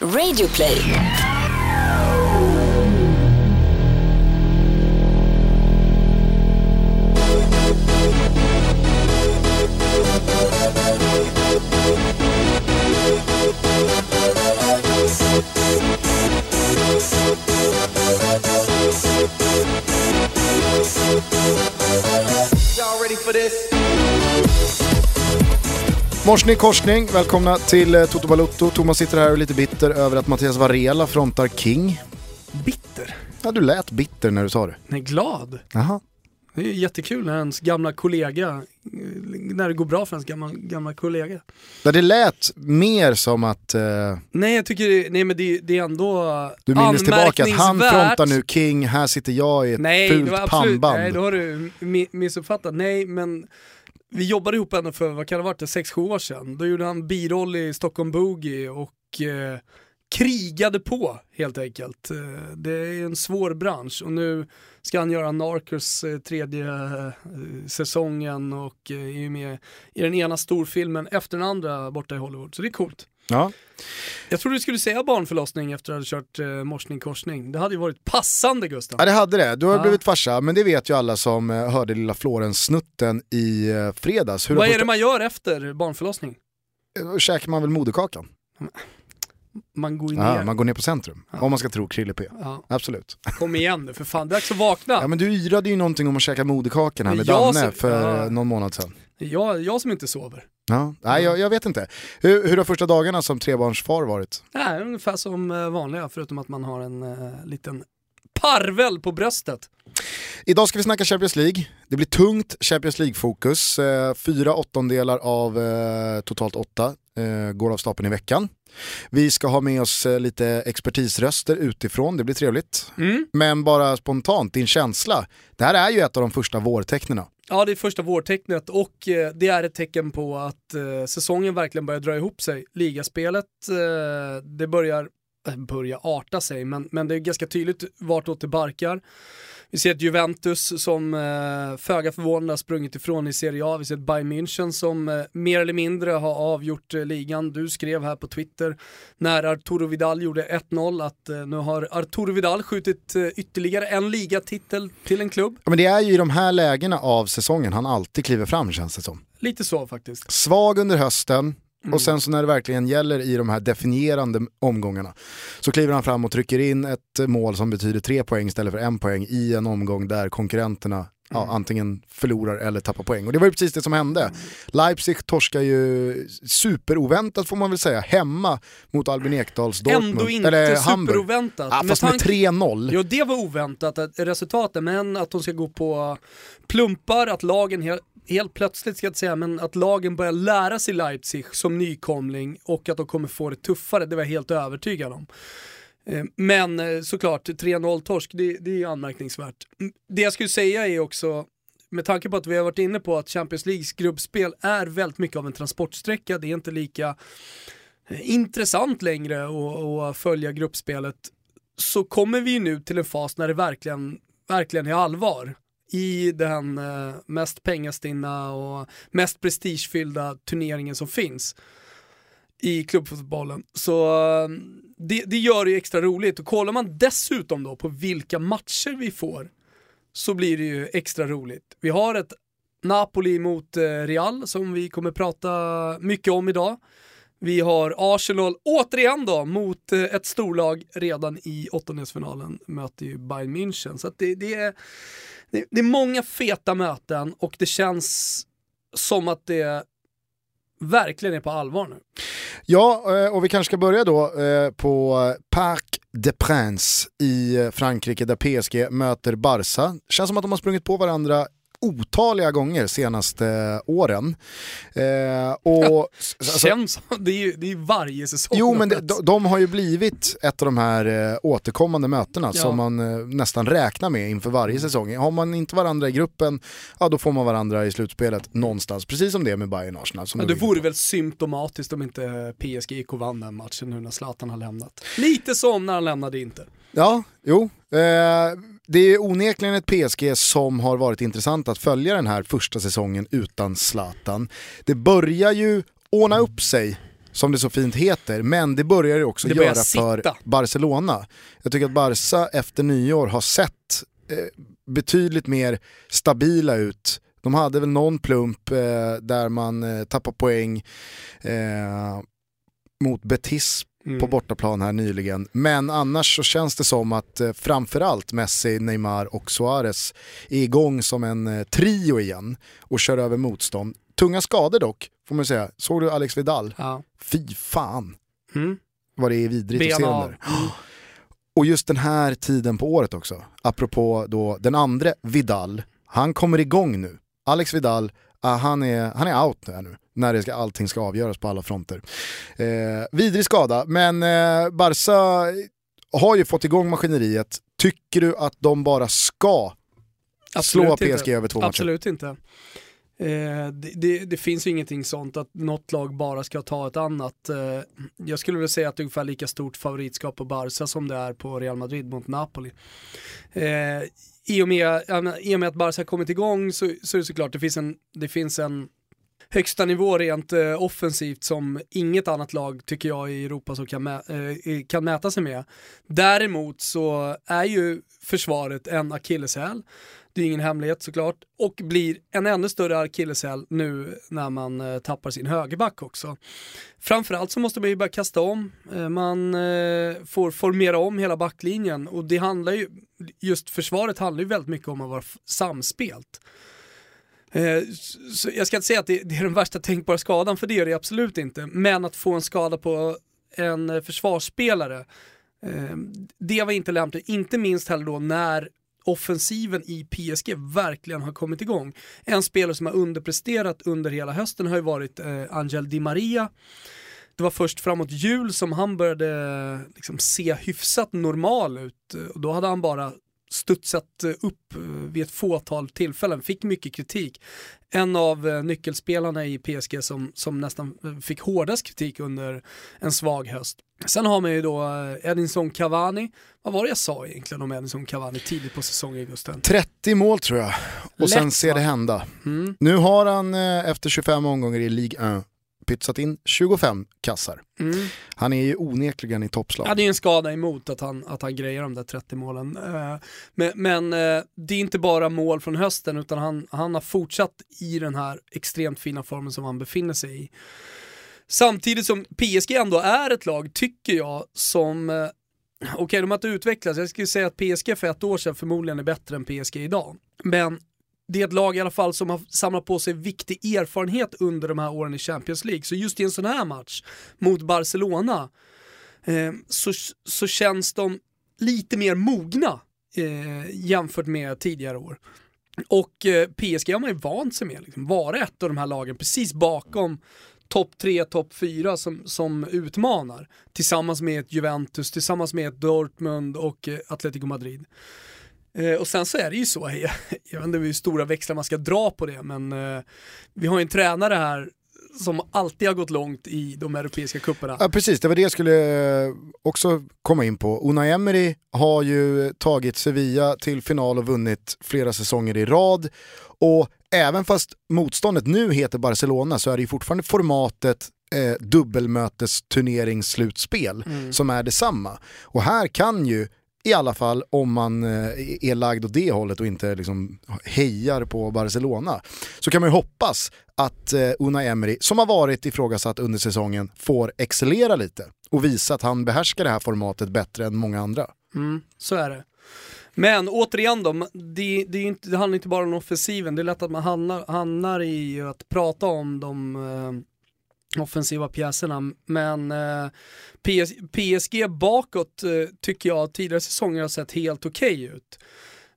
Radioplay. Morsning korsning, välkomna till eh, Toto Balutto. Thomas sitter här och är lite bitter över att Mattias Varela frontar King. Bitter? Ja, du lät bitter när du sa det. Nej, glad. Jaha. Det är jättekul när ens gamla kollega, eh, när det går bra för ens gamla, gamla kollega. Där det lät mer som att eh, Nej jag tycker, nej men det, det är ändå du minns tillbaka att han frontar nu King, här sitter jag i ett Nej, fult pannband. nej då har du mi- missuppfattat. Nej men vi jobbade ihop ändå för, vad kan det ha varit, 6-7 år sedan. Då gjorde han biroll i Stockholm Boogie och eh, krigade på helt enkelt. Eh, det är en svår bransch och nu ska han göra Narcos eh, tredje eh, säsongen och eh, är med i den ena storfilmen efter den andra borta i Hollywood. Så det är coolt. Ja. Jag trodde du skulle säga barnförlossning efter att du hade kört eh, morsning korsning. Det hade ju varit passande Gustav. ja, det hade det. Du har Ja. blivit farsa, men det vet ju alla som eh, hörde lilla Florens-snutten i eh, fredags. Hur Vad är det man gör efter barnförlossning? Då käkar man väl moderkakan? Man går ner. Ja, man går ner på centrum, om man ska tro Krille P. Ja, Absolut. kom igen nu för fan, det är dags att vakna. Ja men du yrade ju någonting om att käka moderkakan här med Danne för ja. någon månad sedan. Jag, jag som inte sover. Ja, nej jag, jag vet inte. Hur, hur har första dagarna som trebarnsfar varit? Nej, ungefär som eh, vanliga förutom att man har en uh, liten parvel på bröstet. Idag ska vi snacka Champions League. Det blir tungt Champions League-fokus. Eh, fyra åttondelar av eh, totalt åtta eh, går av stapeln i veckan. Vi ska ha med oss eh, lite expertisröster utifrån, det blir trevligt. Mm. Men bara spontant, din känsla. Det här är ju ett av de första vårtecknena. Ja, det är första vårtecknet och eh, det är ett tecken på att eh, säsongen verkligen börjar dra ihop sig. Ligaspelet, eh, det börjar, börja börjar arta sig, men, men det är ganska tydligt vartåt det barkar. Vi ser ett Juventus som eh, föga förvånande har sprungit ifrån i Serie A. Vi ser ett Bayern München som eh, mer eller mindre har avgjort eh, ligan. Du skrev här på Twitter när Arturo Vidal gjorde 1-0 att eh, nu har Arturo Vidal skjutit eh, ytterligare en ligatitel till en klubb. Ja, men det är ju i de här lägena av säsongen han alltid kliver fram känns det som. Lite så faktiskt. Svag under hösten, Mm. och sen så när det verkligen gäller i de här definierande omgångarna så kliver han fram och trycker in ett mål som betyder tre poäng istället för en poäng i en omgång där konkurrenterna ja, Mm. antingen förlorar eller tappar poäng. Och det var ju precis det som hände. Leipzig torskar ju superoväntat får man väl säga, hemma mot Albin Ekdals Dortmund. Ändå inte eller Hamburg. superoväntat. Ja, fast med tanke- 3-0. Jo det var oväntat resultatet, men att de ska gå på plumpar, att lagen helt, plötsligt ska jag inte säga, men att lagen börjar lära sig Leipzig som nykomling och att de kommer få det tuffare, det var jag helt övertygad om. Eh, men eh, såklart, 3-0 torsk, det, det är anmärkningsvärt. Mm, det jag skulle säga är också, med tanke på att vi har varit inne på att Champions Leagues gruppspel är väldigt mycket av en transportsträcka, det är inte lika eh, intressant längre att, att följa gruppspelet så kommer vi nu till en fas när det verkligen, verkligen är allvar i den eh, mest pengastinna och mest prestigefyllda turneringen som finns i klubbfotbollen. Så eh, det, det gör det ju extra roligt och kollar man dessutom då på vilka matcher vi får så blir det ju extra roligt. Vi har ett Napoli mot eh, Real som vi kommer prata mycket om idag. Vi har Arsenal återigen då mot ett storlag redan i åttondelsfinalen möter ju Bayern München. Så att det, det, är, det, det är många feta möten och det känns som att det verkligen är på allvar nu. Ja, eh, och vi kanske ska börja då eh, på Parc des Princes i eh, Frankrike där PSG möter Barca. Känns som att de har sprungit på varandra otaliga gånger senaste åren. Eh, och, alltså, Känns det är ju det är varje säsong. Jo men de, de, de, har ju blivit ett av de här eh, återkommande mötena Ja. som man eh, nästan räknar med inför varje säsong. Har man inte varandra i gruppen, ja då får man varandra i slutspelet någonstans. Precis som det är med Bayern Arsenal. Som Men du det vore väl symptomatiskt om inte PSG gick och vann den matchen nu när Zlatan har lämnat. Lite som när han lämnade inte. Ja, jo. Eh, det är onekligen ett PSG som har varit intressant att följa den här första säsongen utan Zlatan. Det börjar ju ordna upp sig som det så fint heter, men det börjar ju också Det börjar göra för sitta. Barcelona. Jag tycker att Barca efter nyår har sett eh, betydligt mer stabila ut. De hade väl någon plump eh, där man eh, tappar poäng eh, mot Betis Mm. på bortaplan här nyligen. Men annars så känns det som att eh, framförallt Messi, Neymar och Suarez är igång som en eh, trio igen och kör över motstånd. Tunga skador dock, får man säga. Såg du Alex Vidal? Ja. Fy fan Mm. vad det är vidrigt att se den där. Och just den här tiden på året också, apropå då den andra Vidal, han kommer igång nu. Alex Vidal, ah, han, är, han är out nu, när det ska, allting ska avgöras på alla fronter. Eh, vidrig skada, men eh, Barca har ju fått igång maskineriet. Tycker du att de bara ska slå Absolut PSG inte. över två matcher? Absolut inte. Eh, det, det, det finns ju ingenting sånt att något lag bara ska ta ett annat. Eh, jag skulle vilja säga att det är ungefär lika stort favoritskap på Barca som det är på Real Madrid mot Napoli. Eh, i, och med, I och med att Barca har kommit igång så, så är det såklart det finns en, det finns en högsta nivå rent eh, offensivt som inget annat lag tycker jag i Europa som kan, mä- eh, kan mäta sig med. Däremot så är ju försvaret en akilleshäl. Det är ingen hemlighet såklart. Och blir en ännu större akilleshäl nu när man eh, tappar sin högerback också. Framförallt så måste man ju börja kasta om. Eh, man eh, får formera om hela backlinjen och det handlar ju, just försvaret handlar ju väldigt mycket om att vara samspelt. Eh, Så jag ska inte säga att det, är den värsta tänkbara skadan, för det är det absolut inte. Men att få en skada på en försvarsspelare, eh, det var inte lämpligt. Inte minst heller då när offensiven i PSG verkligen har kommit igång. En spelare som har underpresterat under hela hösten har ju varit eh, Angel Di Maria. Det var först framåt jul som han började liksom, se hyfsat normal ut och då hade han bara studsat upp vid ett fåtal tillfällen, fick mycket kritik. En av eh, nyckelspelarna i PSG som, som nästan eh, fick hårdast kritik under en svag höst. Sen har man ju då eh, Edinson Cavani. Vad var det jag sa egentligen om Edinson Cavani tidigt på säsongen, Gusten? 30 mål tror jag, och Lätt, sen ser va? det hända. Mm. Nu har han efter 25 omgångar i Ligue 1 pytsat in 25 kassar. Mm. Han är ju onekligen i toppslag. Ja, det är en skada emot att han, att han grejer de där 30 målen. Eh, Men, men eh, det är inte bara mål från hösten utan han, han har fortsatt i den här extremt fina formen som han befinner sig i. Samtidigt som PSG ändå är ett lag, tycker jag, som eh, Okej, de har inte utvecklats. Jag skulle säga att PSG för ett år sedan förmodligen är bättre än PSG idag. Men det är ett lag i alla fall som har samlat på sig viktig erfarenhet under de här åren i Champions League. Så just i en sån här match mot Barcelona eh, så, så känns de lite mer mogna eh, jämfört med tidigare år. Och eh, PSG har man ju vant sig med, liksom, vara ett av de här lagen precis bakom topp 3, topp 4 som, som utmanar. Tillsammans med ett Juventus, tillsammans med ett Dortmund och eh, Atletico Madrid. Eh, och sen så är det ju så, jag, jag vet inte hur stora växlar man ska dra på det, men eh, vi har ju en tränare här som alltid har gått långt i de europeiska cuperna. Ja, precis, det var det jag skulle eh, också komma in på. Unai Emery har ju tagit Sevilla till final och vunnit flera säsonger i rad. Och även fast motståndet nu heter Barcelona så är det ju fortfarande formatet eh, dubbelmötesturneringsslutspel Mm. som är detsamma. Och här kan ju i alla fall om man eh, är lagd åt det hållet och inte liksom hejar på Barcelona, så kan man ju hoppas att eh, Una Emery, som har varit ifrågasatt under säsongen, får excellera lite och visa att han behärskar det här formatet bättre än många andra. Mm, så är det. Men återigen då, det, det, är inte, det handlar inte bara om offensiven, det är lätt att man hamnar, hamnar i att prata om de eh, offensiva pjäserna, men eh, PS, PSG bakåt eh, tycker jag tidigare säsonger har sett helt okej ut.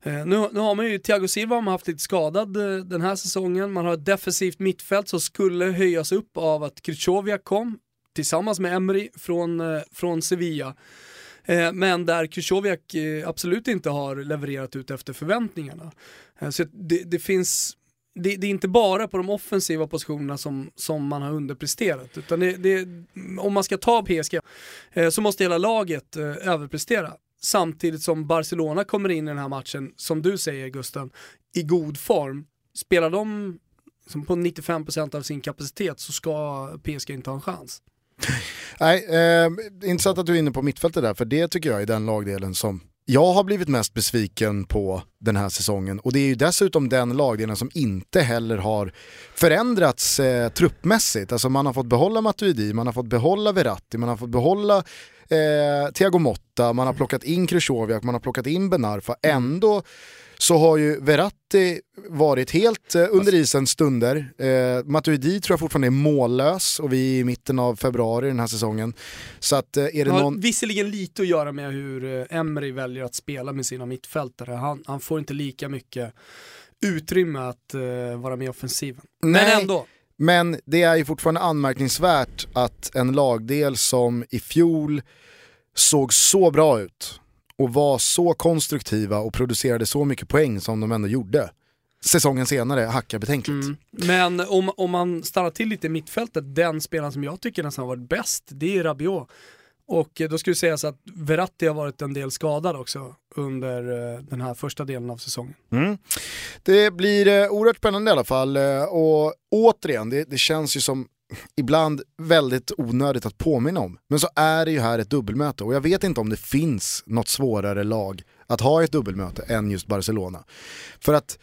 Eh, nu, nu har man ju Thiago Silva har man haft lite skadad eh, den här säsongen, man har ett defensivt mittfält som skulle höjas upp av att Krychowiak kom tillsammans med Emery från, eh, från Sevilla. Eh, men där Krychowiak eh, absolut inte har levererat ut efter förväntningarna. Eh, så det, det finns det, det är inte bara på de offensiva positionerna som, som man har underpresterat, utan det, det, om man ska ta PSG eh, så måste hela laget eh, överprestera. Samtidigt som Barcelona kommer in i den här matchen, som du säger Gusten, i god form. Spelar de som på 95% av sin kapacitet så ska PSG inte ha en chans. Nej, eh, intressant att du är inne på mittfältet där, för det tycker jag är den lagdelen som jag har blivit mest besviken på den här säsongen och det är ju dessutom den lagdelen som inte heller har förändrats eh, truppmässigt. Alltså man har fått behålla Matuidi, man har fått behålla Verratti, man har fått behålla eh, Thiago Motta, man har plockat in Krychowiak, man har plockat in Benarfa. Ändå så har ju Verratti varit helt eh, under isen stunder. Eh, Matuidi tror jag fortfarande är mållös och vi är i mitten av februari den här säsongen. Så att eh, är det har någon... visserligen lite att göra med hur eh, Emery väljer att spela med sina mittfältare. Han, han får inte lika mycket utrymme att eh, vara med i offensiven. Men Nej. ändå. Men det är ju fortfarande anmärkningsvärt att en lagdel som i fjol såg så bra ut och var så konstruktiva och producerade så mycket poäng som de ändå gjorde. Säsongen senare hackar betänkligt. Mm. Men om, om man stannar till lite i mittfältet, den spelaren som jag tycker nästan har varit bäst, det är Rabiot. Och då skulle sägas att Verratti har varit en del skadad också under eh, den här första delen av säsongen. Mm. Det blir eh, oerhört spännande i alla fall eh, och återigen, det, det känns ju som ibland väldigt onödigt att påminna om. Men så är det ju här ett dubbelmöte och jag vet inte om det finns något svårare lag att ha ett dubbelmöte än just Barcelona. För att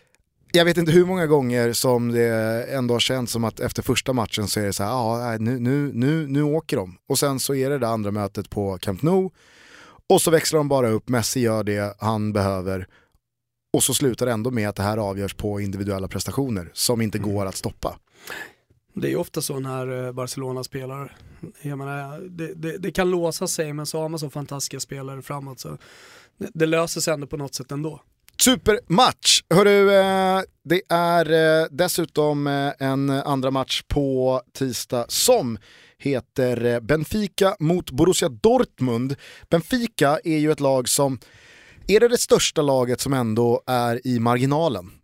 jag vet inte hur många gånger som det ändå har känts som att efter första matchen så är det så här, ja nu, nu, nu, nu åker de. Och sen så är det det andra mötet på Camp Nou och så växlar de bara upp, Messi gör det han behöver och så slutar det ändå med att det här avgörs på individuella prestationer som inte går att stoppa. Det är ju ofta så när eh, Barcelona spelar. Jag menar, det, det, det kan låsa sig men så har man så fantastiska spelare framåt så det, det löser sig ändå på något sätt ändå. Supermatch! Hörru, eh, det är eh, dessutom en andra match på tisdag som heter Benfica mot Borussia Dortmund. Benfica är ju ett lag som, är det det största laget som ändå är i marginalen?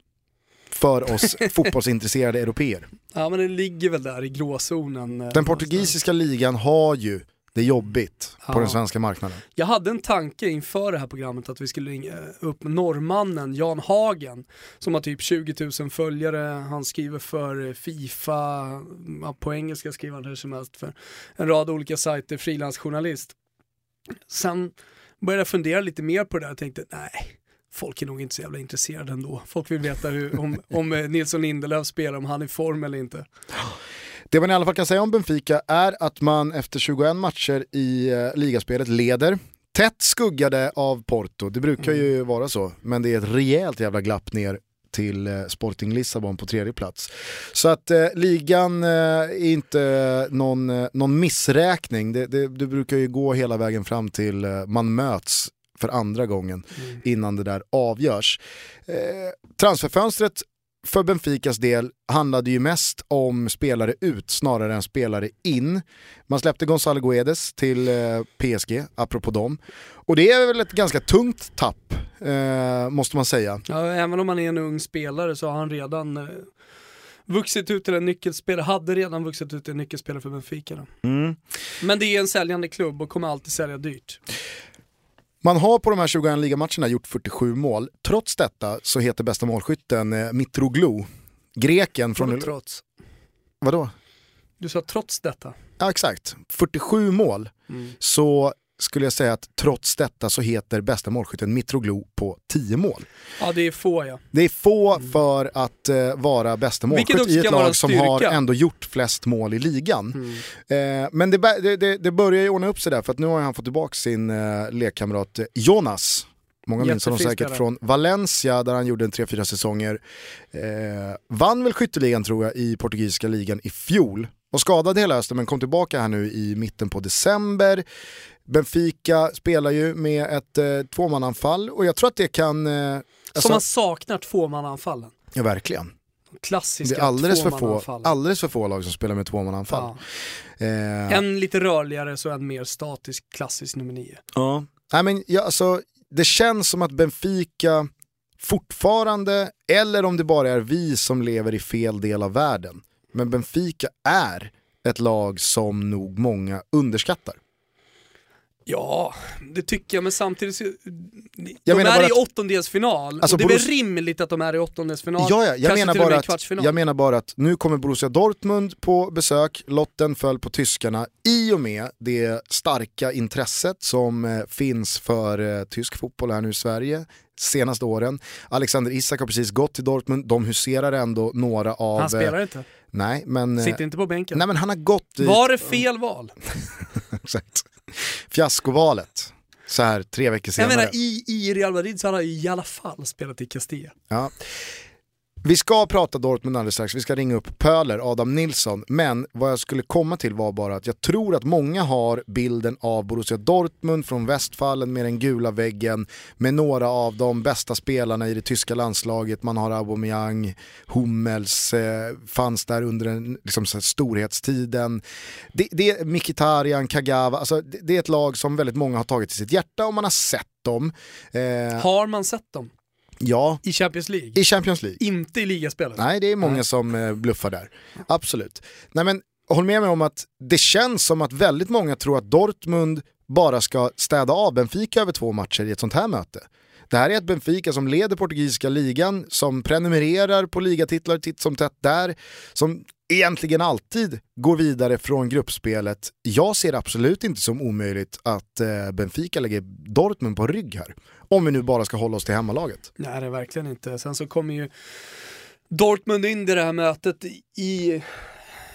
För oss fotbollsintresserade europeer. Ja men det ligger väl där i gråzonen. eh, Den portugisiska ligan har ju det jobbigt på Ja. den svenska marknaden. Jag hade en tanke inför det här programmet att vi skulle ringa upp norrmannen Jan Hagen som har typ 20 000 följare. Han skriver för Fifa, på engelska skriver han hur som helst för en rad olika sajter, frilansjournalist. Sen började jag fundera lite mer på det där och tänkte nej, folk är nog inte så jävla intresserade ändå. Folk vill veta hur, om, om eh, Nilsson Lindelöf spelar, om han är i form eller inte. Det man i alla fall kan säga om Benfica är att man efter 21 matcher i eh, ligaspelet leder. Tätt skuggade av Porto, det brukar ju vara så, men det är ett rejält jävla glapp ner till eh, Sporting Lissabon på tredje plats. Så att eh, ligan eh, är inte någon, någon missräkning, det, det, det brukar ju gå hela vägen fram till eh, man möts för andra gången innan det där avgörs. Eh, transferfönstret för Benficas del handlade ju mest om spelare ut snarare än spelare in. Man släppte Gonzalo Guedes till eh, PSG, apropå dem. Och det är väl ett ganska tungt tapp, eh, måste man säga. Ja, även om han är en ung spelare så har han redan eh, vuxit ut till en nyckelspelare, hade redan vuxit ut till en nyckelspelare för Benfica. Då. Men det är en säljande klubb och kommer alltid sälja dyrt. Man har på de här 21 ligamatcherna gjort 47 mål. Trots detta så heter bästa målskytten eh, Mitroglou. Greken från... Trots. Vadå? Du sa trots detta. Ja exakt, 47 mål. Så skulle jag säga att trots detta så heter bästa målskytten Mitroglou på 10 mål. Ja det är få ja. Det är få för att eh, vara bästa målskytt i ett lag som har ändå gjort flest mål i ligan. Mm. Eh, men det, det, det, börjar ju ordna upp sig där för att nu har han fått tillbaka sin eh, lekkamrat eh, Jonas. Många minns honom säkert spelare. från Valencia där han gjorde en 3-4 säsonger. Eh, vann väl skytteligan tror jag i portugisiska ligan i fjol. Var skadad hela hösten men kom tillbaka här nu i mitten på december. Benfica spelar ju med ett eh, tvåmananfall och jag tror att det kan... Eh, alltså, Som man saknar tvåmannaanfallen. ja, verkligen. Klassiska Det är alldeles för, få, alldeles för få lag som spelar med tvåmananfall. Ja. Eh, En lite rörligare så en mer statisk klassisk nummer nio. Ja. Nej, men, ja, alltså, det känns som att Benfica fortfarande, eller om det bara är vi som lever i fel del av världen, men Benfica är ett lag som nog många underskattar. Ja, det tycker jag, men samtidigt så, Jag de menar är bara i att- åttondelsfinal, Alltså, och det är väl rimligt att de är i åttondelsfinal, Ja, ja, jag, kanske menar till och med bara att, kvartsfinal. jag menar bara att nu kommer Borussia Dortmund på besök, lotten föll på tyskarna i och med det starka intresset som eh, finns för eh, tysk fotboll här nu i Sverige senaste åren. Alexander Isak har precis gått till Dortmund, de huserar ändå några av... Han spelar eh, inte, nej, men, eh, sitter inte på bänken. nej men han har gått dit. Var det fel val? Exakt. Fiaskovalet. Så här tre veckor Jag senare. menar i, i Real Madrid så har han ju i alla fall spelat i Castilla. Ja. Vi ska prata Dortmund alldeles strax, vi ska ringa upp Pöler, Adam Nilsson, men vad jag skulle komma till var bara att jag tror att många har bilden av Borussia Dortmund från Westfallen med den gula väggen, med några av de bästa spelarna i det tyska landslaget, man har Aubameyang, Hummels, eh, fanns där under den, liksom, så här, storhetstiden. Det, det är Mkhitaryan, Kagawa, alltså, det, det är ett lag som väldigt många har tagit till sitt hjärta och man har sett dem. Eh, Har man sett dem? Ja, i Champions League? i Champions League. Inte i ligaspelet? Nej, det är många Nej. som eh, bluffar där. Absolut. Nej, men håll med mig om att det känns som att väldigt många tror att Dortmund bara ska städa av Benfica över två matcher i ett sånt här möte. Det här är ett Benfica som leder portugisiska ligan, som prenumererar på ligatitlar titt som tätt där, som egentligen alltid går vidare från gruppspelet. Jag ser det absolut inte som omöjligt att eh, Benfica lägger Dortmund på rygg här. Om vi nu bara ska hålla oss till hemmalaget. Nej, det är verkligen inte. Sen så kommer ju Dortmund in i det här mötet i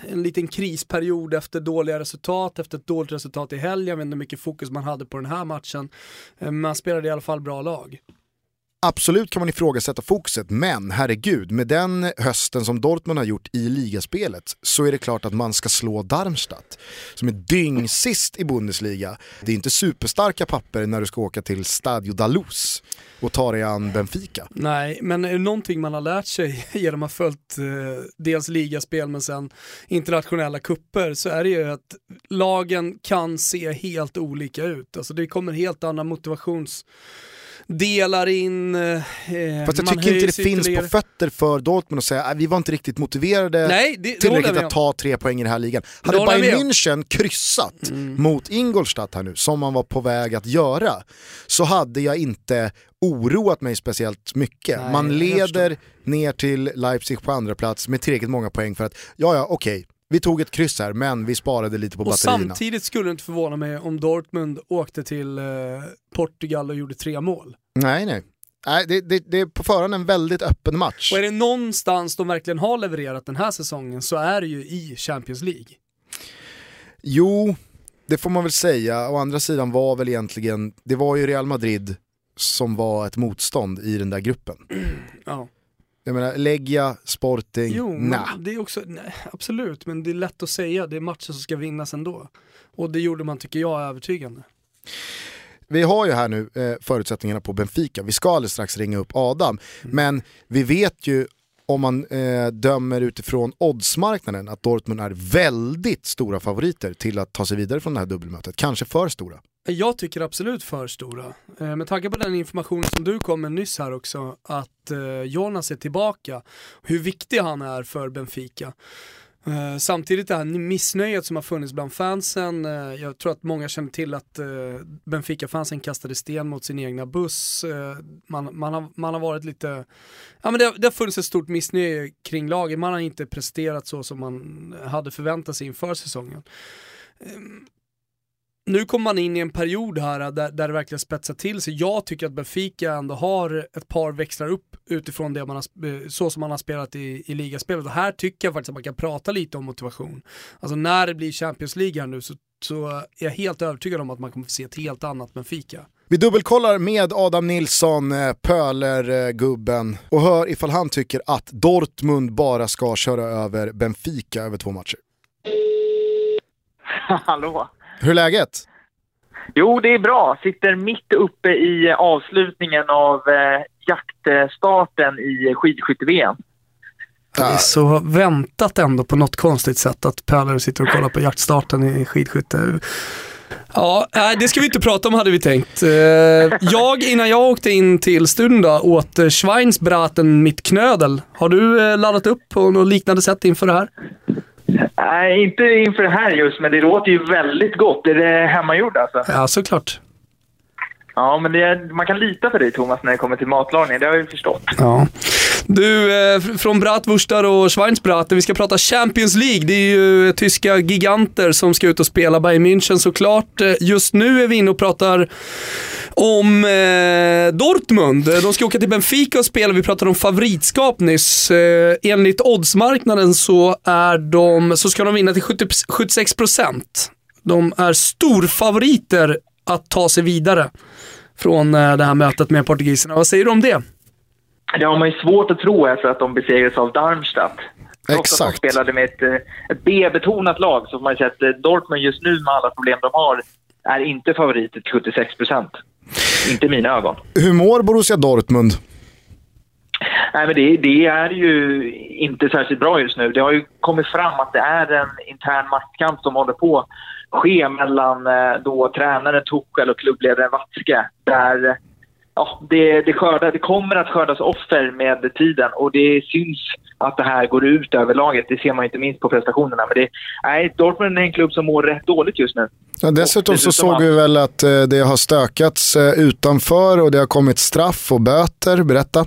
en liten krisperiod efter dåliga resultat, efter ett dåligt resultat i helgen. Jag vet inte hur mycket fokus man hade på den här matchen. Eh, man spelade i alla fall bra lag. Absolut kan man ifrågasätta fokuset, men herregud, med den hösten som Dortmund har gjort i ligaspelet så är det klart att man ska slå Darmstadt, som är dyngsist i Bundesliga. Det är inte superstarka papper när du ska åka till Stadio Dalus och ta dig an Benfica. Nej, men är det någonting man har lärt sig genom att ha följt eh, dels ligaspel men sen internationella kupper så är det ju att lagen kan se helt olika ut. Alltså det kommer helt andra motivationsdelar in. Eh, Fast jag tycker inte det finns ytterligare. på fötter för Dortmund att säga att vi var inte riktigt motiverade Nej, det, tillräckligt att ta tre poäng i den här ligan. Hade Bayern München kryssat Mm. mot Ingolstadt här nu, som man var på väg att göra, så hade jag inte oroat mig speciellt mycket. Nej, man leder ner till Leipzig på andra plats med tillräckligt många poäng för att, ja ja okej, vi tog ett kryss här men vi sparade lite på Och batterierna. samtidigt skulle det inte förvåna mig om Dortmund åkte till eh, Portugal och gjorde tre mål. Nej nej. Nej, det, det, det är på förhand en väldigt öppen match. Och är det någonstans de verkligen har levererat den här säsongen så är det ju i Champions League. Jo, det får man väl säga. Å andra sidan var väl egentligen, det var ju Real Madrid som var ett motstånd i den där gruppen. Ja. Jag menar, Legia, Sporting, Jo, nah. det är också, nej, absolut, men det är lätt att säga, det är matcher som ska vinnas ändå. Och det gjorde man, tycker jag, övertygande. Vi har ju här nu eh, förutsättningarna på Benfica, vi ska alldeles strax ringa upp Adam. Men vi vet ju om man eh, dömer utifrån oddsmarknaden att Dortmund är väldigt stora favoriter till att ta sig vidare från det här dubbelmötet. Kanske för stora. Eh, jag tycker absolut för stora. Eh, med tanke på den information som du kom med nyss här också, att eh, Jonas är tillbaka, hur viktig han är för Benfica. Eh, samtidigt det här missnöjet som har funnits bland fansen, eh, jag tror att många känner till att eh, Benfica-fansen kastade sten mot sin egna buss. Eh, man, man, har, man har varit lite, ja men det, har- det har funnits ett stort missnöje kring laget, man har inte presterat så som man hade förväntat sig inför säsongen. Ehm, nu kommer man in i en period här där, där det verkligen spetsar till sig. Jag tycker att Benfica ändå har ett par växlar upp utifrån det man har, eh, så som man har spelat i, i ligaspelet. Och här tycker jag faktiskt att man kan prata lite om motivation. Alltså när det blir Champions League här nu så, så är jag helt övertygad om att man kommer få se ett helt annat Benfica. Vi dubbelkollar med Adam Nilsson, eh, Pöler-gubben, och hör ifall han tycker att Dortmund bara ska köra över Benfica över två matcher. Hallå? Hur är läget? Jo, det är bra. Sitter mitt uppe i avslutningen av eh, jaktstarten i skidskytte-VM. Det är så väntat ändå på något konstigt sätt att Pöler sitter och kollar på jaktstarten i skidskytte. Ja, det ska vi inte prata om hade vi tänkt. Eh, Jag, innan jag åkte in till studion då, åt eh, Schweinsbraten mitt knödel. Har du eh, laddat upp på något liknande sätt inför det här? Nej, inte inför det här just, men det låter ju väldigt gott. Är det hemmagjord alltså? Ja, såklart. Ja, men är, man kan lita på dig Thomas när det kommer till matlagning, det har jag ju förstått. Ja. Du, eh, från Bratwurstar och Schweinsbraten, vi ska prata Champions League. Det är ju eh, tyska giganter som ska ut och spela Bayern München såklart. Eh, just nu är vi inne och pratar om eh, Dortmund. Eh, de ska åka till Benfica och spela. Vi pratade om favoritskap nyss. Eh, enligt oddsmarknaden så, är de, så ska de vinna till 70, 76%. De är storfavoriter att ta sig vidare från eh, det här mötet med portugiserna. Vad säger du om det? Det har man ju svårt att tro efter att de besegrades av Darmstadt. Trots att de Exakt. spelade med ett, eh, ett B-betonat lag så får man ju säga att eh, Dortmund just nu med alla problem de har är inte favoriter till 76 procent. Inte i mina ögon. Hur mår Borussia Dortmund? Nej, men det, det är ju inte särskilt bra just nu. Det har ju kommit fram att det är en intern maktkamp som håller på ske mellan eh, då tränaren Tuchel och klubbledaren Watzke. Där ja, det, det, skördar, det kommer att skördas offer med tiden och det syns att det här går ut över laget. Det ser man inte minst på prestationerna. Men det, nej, Dortmund är en klubb som mår rätt dåligt just nu. Ja, dessutom så såg vi väl att eh, det har stökats eh, utanför och det har kommit straff och böter. Berätta.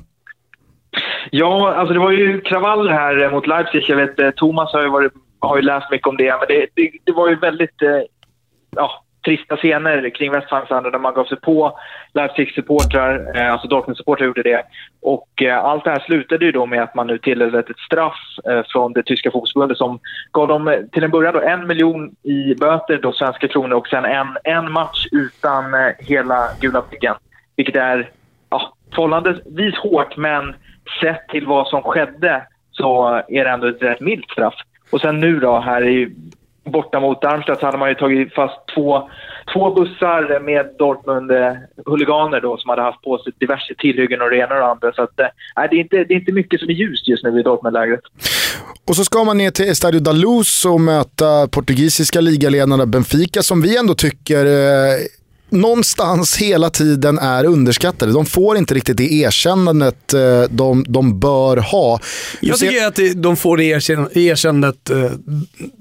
Ja, alltså det var ju kravaller här mot Leipzig. Jag vet, Thomas har ju, varit, har ju läst mycket om det, men det, det, det var ju väldigt eh, ja, trista scener kring Westfalenstranden där man gav sig på Leipzig-supportrar, eh, alltså Dortmund-supportrar gjorde det. Och eh, allt det här slutade ju då med att man nu tilldelade ett straff eh, från det tyska fotbollsförbundet som gav dem eh, till en början då en miljon i böter, då svenska kronor, och sen en, en match utan eh, hela gula pricken. Vilket är ja, förhållandevis hårt, men sett till vad som skedde så är det ändå ett rätt milt straff. Och sen nu då, här i borta mot Darmstadt så hade man ju tagit fast två, två bussar med Dortmund-huliganer då som hade haft på sig diverse tillhyggen och det ena och det andra. Så att, eh, nej, det, är inte, det är inte mycket som är ljust just nu i Dortmund-lägret. Och så ska man ner till Estadio da Luz och möta portugisiska ligaledarna Benfica som vi ändå tycker eh, någonstans hela tiden är underskattade. De får inte riktigt det erkännandet eh, de, de bör ha. Jag ser- tycker att det- de får det erkänn- erkännandet eh,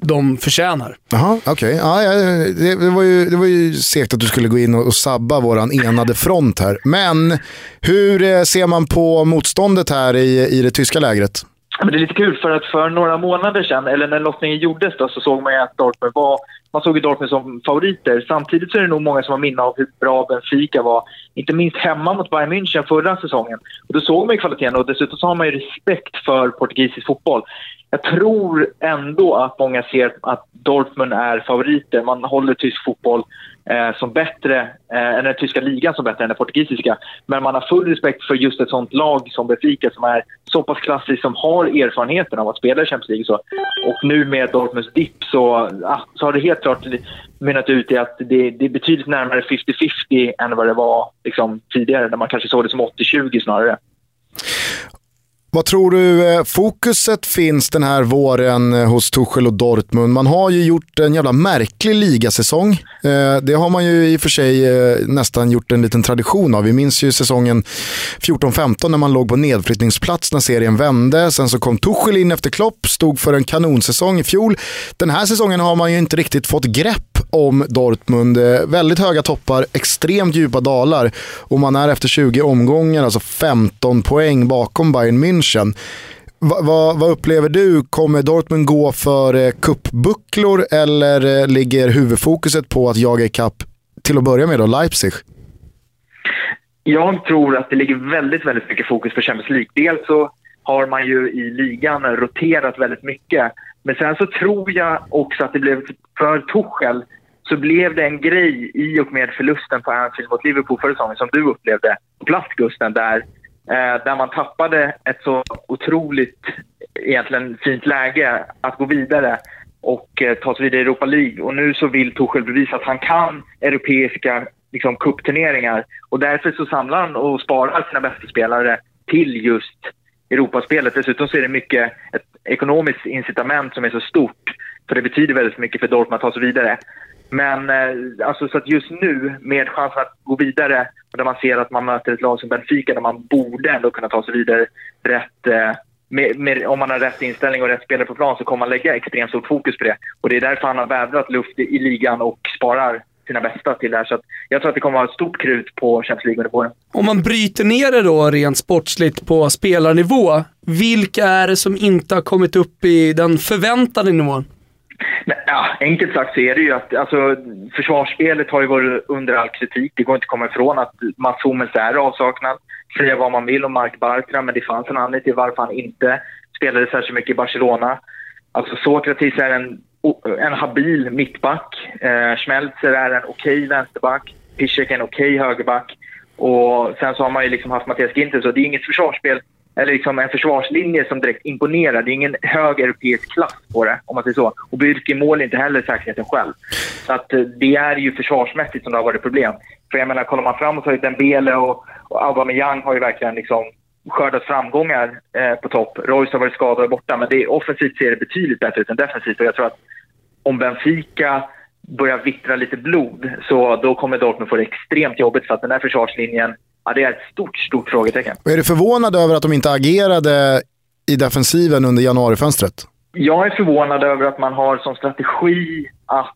de förtjänar. Jaha, okej. Ja, ja, det, det, var ju, det var ju segt att du skulle gå in och, och sabba våran enade front här. Men hur eh, ser man på motståndet här i, i det tyska lägret? Men det är lite kul för att för några månader sedan, eller när lottningen gjordes då, så såg man ju att Dortmund var, man såg ju Dortmund som favoriter. Samtidigt så är det nog många som har minne av hur bra Benfica var, inte minst hemma mot Bayern München förra säsongen. Och då såg man ju kvaliteten och dessutom så har man ju respekt för portugisisk fotboll. Jag tror ändå att många ser att Dortmund är favoriter. Man håller tysk fotboll eh, som bättre, eh, än den tyska ligan som bättre än den portugisiska. Men man har full respekt för just ett sånt lag som Benfica som är så pass klassiskt, som har erfarenheten av att spela i Champions League. Så. Och nu med Dortmunds dipp så, ah, så har det helt klart mynnat ut i att det, det är betydligt närmare 50-50 än vad det var liksom, tidigare, där man kanske såg det som 80-20 snarare. Vad tror du eh, fokuset finns den här våren eh, hos Tuchel och Dortmund? Man har ju gjort en jävla märklig ligasäsong. Eh, det har man ju i och för sig nästan gjort en liten tradition av. Vi minns ju säsongen 14-15 när man låg på nedflyttningsplats när serien vände. Sen så kom Tuchel in efter Klopp, stod för en kanonsäsong i fjol. Den här säsongen har man ju inte riktigt fått grepp om Dortmund. Väldigt höga toppar, extremt djupa dalar och man är efter 20 omgångar, alltså 15 poäng bakom Bayern München. Va, va, vad upplever du? Kommer Dortmund gå för eh, kuppbucklor eller eh, ligger huvudfokuset på att jaga ikapp till att börja med då Leipzig? Jag tror att det ligger väldigt, väldigt mycket fokus på Champions League. Dels så har man ju i ligan roterat väldigt mycket. Men sen så tror jag också att det blev för Tuchel så blev det en grej i och med förlusten på Anfield mot Liverpool förra säsongen som du upplevde på Plastgusten där, eh, där man tappade ett så otroligt egentligen fint läge att gå vidare och eh, ta sig vidare i Europa League. Och nu så vill Torshäll bevisa att han kan europeiska liksom, cupturneringar och därför så samlar han och sparar sina bästa spelare till just Europaspelet. Dessutom så är det mycket ett ekonomiskt incitament som är så stort för det betyder väldigt mycket för Dortmund att ta sig vidare. Men eh, alltså, så att just nu med chansen att gå vidare och där man ser att man möter ett lag som Benfica där man borde ändå kunna ta sig vidare rätt, eh, med, med, om man har rätt inställning och rätt spelare på plan så kommer man lägga extremt stort fokus på det. Och det är därför han har vädrat luft i, i ligan och sparar sina bästa till det här. Så jag tror att det kommer att vara ett stort krut på Champions League under våren. Om man bryter ner det då rent sportsligt på spelarnivå, vilka är det som inte har kommit upp i den förväntade nivån? Ja, enkelt sagt så är det ju att alltså, försvarsspelet har ju varit under all kritik. Det går inte att komma ifrån att Mats Hummels är avsaknad. Säga vad man vill om Mark Bartra, men det fanns en anledning till varför han inte spelade särskilt mycket i Barcelona. Alltså Sokratis är en, en habil mittback. Eh, Schmelzer är en okej okay vänsterback. Piszek är en okej okay högerback. Och sen så har man ju liksom haft Mattias Ginter, så det är inget försvarsspel eller liksom en försvarslinje som direkt imponerar. Det är ingen hög europeisk klass på det, om man säger så. Och Bürki mål inte heller säkerheten själv. Så att eh, det är ju försvarsmässigt som det har varit problem. För jag menar, kollar man framåt så har ju Dembele och, och Aubameyang har ju verkligen liksom skördat framgångar eh, på topp. Royce har varit skadad och borta, men det, offensivt ser det betydligt bättre ut än defensivt. Och jag tror att om Benfica börjar vittra lite blod, så då kommer Dortmund få det extremt jobbigt för att den här försvarslinjen Ja, det är ett stort, stort frågetecken. är du förvånad över att de inte agerade i defensiven under januarifönstret? Jag är förvånad över att man har som strategi att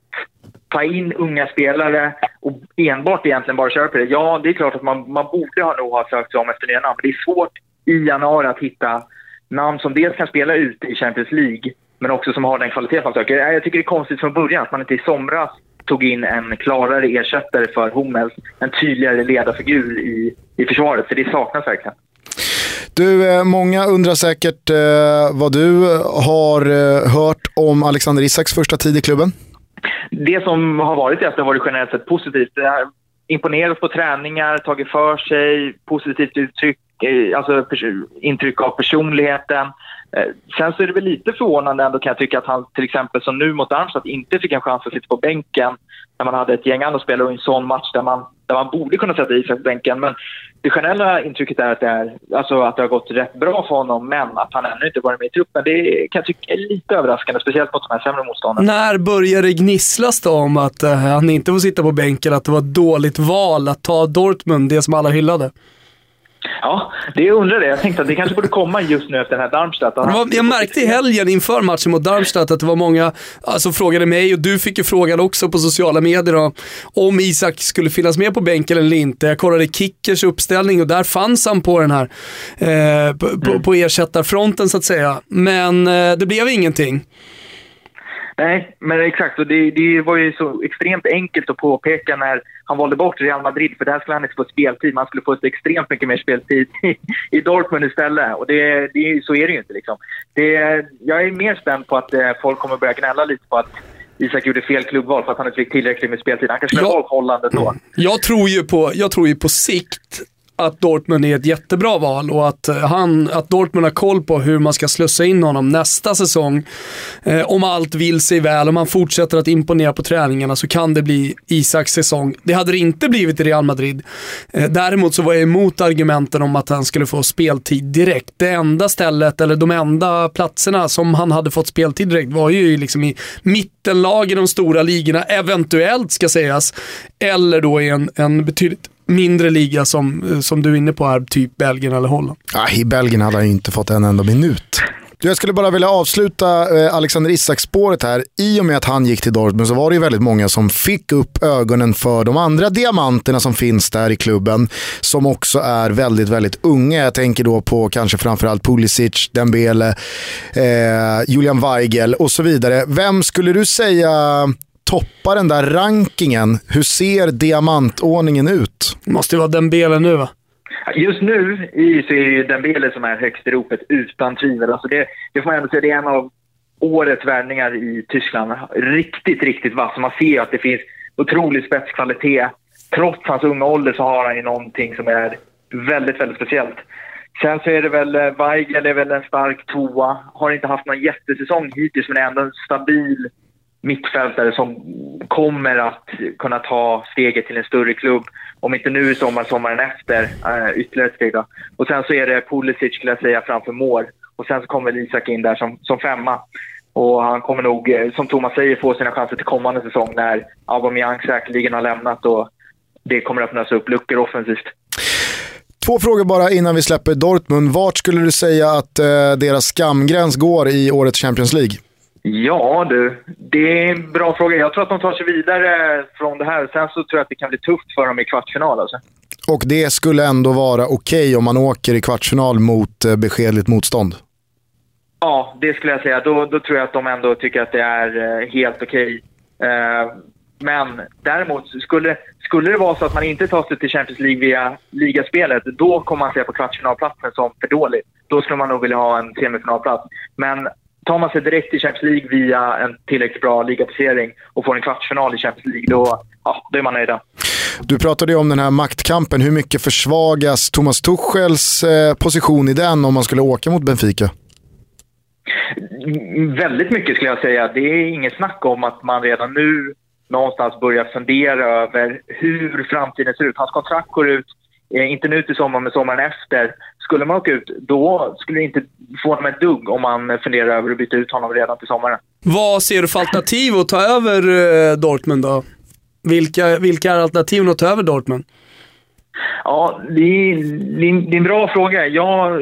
ta in unga spelare och enbart egentligen bara köra på det. Ja, det är klart att man, man borde ha nog ha sökt sig om efter nya namn, men det är svårt i januari att hitta namn som dels kan spela ute i Champions League, men också som har den kvalitet man söker. Jag tycker det är konstigt från början att man inte i somras tog in en klarare ersättare för Hummels, en tydligare ledarfigur i, i försvaret, för det saknas verkligen. Du, eh, många undrar säkert eh, vad du har eh, hört om Alexander Isaks första tid i klubben? Det som har varit är att det har varit generellt sett positivt. Det har imponerat på träningar, tagit för sig, positivt uttryck, eh, alltså intryck av personligheten. Eh, sen så är det väl lite förvånande ändå kan jag tycka att han till exempel som nu mot Darmstadt inte fick en chans att sitta på bänken när man hade ett gäng andra spelare och en sån match där man, där man borde kunna sätta Isak på bänken. Men det generella intrycket är att det, är, alltså att det har gått rätt bra för honom men att han ännu inte varit med i truppen. Det kan jag tycka är lite överraskande, speciellt mot de här sämre motståndarna. När började det gnisslas då om att eh, han inte får sitta på bänken, att det var ett dåligt val att ta Dortmund, det som alla hyllade? Ja, det undrar det. Jag tänkte att det kanske borde komma just nu efter den här Darmstadt. Jag märkte i helgen inför matchen mot Darmstadt att det var många alltså, frågade mig och du fick ju frågan också på sociala medier om Isak skulle finnas med på bänken eller inte. Jag kollade Kickers uppställning och där fanns han på den här, eh, på, mm. på ersättarfronten så att säga. Men eh, det blev ingenting. Nej, men exakt. Och det, det var ju så extremt enkelt att påpeka när han valde bort Real Madrid, för där skulle han inte få speltid. Man skulle få extremt mycket mer speltid i, i Dortmund istället. Och det, det, så är det ju inte. Liksom. Det, jag är mer spänd på att eh, folk kommer börja gnälla lite på att Isak gjorde fel klubbval för att han inte fick tillräckligt med speltid. Han kanske skulle ha valt Holland ändå. Jag tror ju på, jag tror ju på sikt att Dortmund är ett jättebra val och att, eh, han, att Dortmund har koll på hur man ska slussa in honom nästa säsong. Eh, om allt vill sig väl, om han fortsätter att imponera på träningarna så kan det bli Isaks säsong. Det hade det inte blivit i Real Madrid. Eh, däremot så var jag emot argumenten om att han skulle få speltid direkt. Det enda stället, eller de enda platserna som han hade fått speltid direkt var ju liksom i mittenlag i de stora ligorna, eventuellt ska sägas. Eller då i en, en betydligt mindre liga som, eh, som du är inne på här, typ Belgien eller Holland. Ah, I Belgien hade han ju inte fått en enda minut. Du, jag skulle bara vilja avsluta eh, Alexander Isak-spåret här. I och med att han gick till Dortmund så var det ju väldigt många som fick upp ögonen för de andra diamanterna som finns där i klubben. Som också är väldigt, väldigt unga. Jag tänker då på kanske framförallt Pulisic, Dembele, eh, Julian Weigel och så vidare. Vem skulle du säga toppa den där rankingen. Hur ser diamantordningen ut? Det måste ju vara Dembele nu va? Just nu så är det ju Dembele som är högst i ropet, utan tvivel. Alltså det, det får man ändå säga, det är en av årets värvningar i Tyskland. Riktigt, riktigt vass. Man ser att det finns otrolig spetskvalitet. Trots hans unga ålder så har han ju någonting som är väldigt, väldigt speciellt. Sen så är det väl, eh, Weigel är väl en stark tvåa. Har inte haft någon jättesäsong hittills, men är ändå en stabil mittfältare som kommer att kunna ta steget till en större klubb. Om inte nu i sommar, sommaren efter. Äh, ytterligare ett steg då. Och sen så är det Pulisic skulle jag säga framför mål. Och sen så kommer Isak in där som, som femma. Och han kommer nog, eh, som Thomas säger, få sina chanser till kommande säsong när Aubameyang säkerligen har lämnat och det kommer att öppnas upp luckor offensivt. Två frågor bara innan vi släpper Dortmund. Vart skulle du säga att eh, deras skamgräns går i årets Champions League? Ja du, det är en bra fråga. Jag tror att de tar sig vidare från det här. Sen så tror jag att det kan bli tufft för dem i kvartsfinal. Alltså. Och det skulle ändå vara okej okay om man åker i kvartsfinal mot eh, beskedligt motstånd? Ja, det skulle jag säga. Då, då tror jag att de ändå tycker att det är eh, helt okej. Okay. Eh, men däremot, skulle, skulle det vara så att man inte tar sig till Champions League via ligaspelet, då kommer man se på kvartsfinalplatsen som för dåligt. Då skulle man nog vilja ha en semifinalplats. Men tar man sig direkt till Champions League via en tillräckligt bra ligaplacering och får en kvartsfinal i Champions League, då, ja, då är man nöjda. Du pratade ju om den här maktkampen. Hur mycket försvagas Thomas Tuchels eh, position i den om man skulle åka mot Benfica? Väldigt mycket skulle jag säga. Det är inget snack om att man redan nu någonstans börjar fundera över hur framtiden ser ut. Hans kontrakt går ut, eh, inte nu till sommaren, men sommaren efter. Skulle man åka ut, då skulle det inte få honom ett dugg om man funderar över att byta ut honom redan till sommaren. Vad ser du för alternativ att ta över eh, Dortmund då? Vilka, vilka är alternativen att ta över Dortmund? Ja, det är, det är en bra fråga. Ja,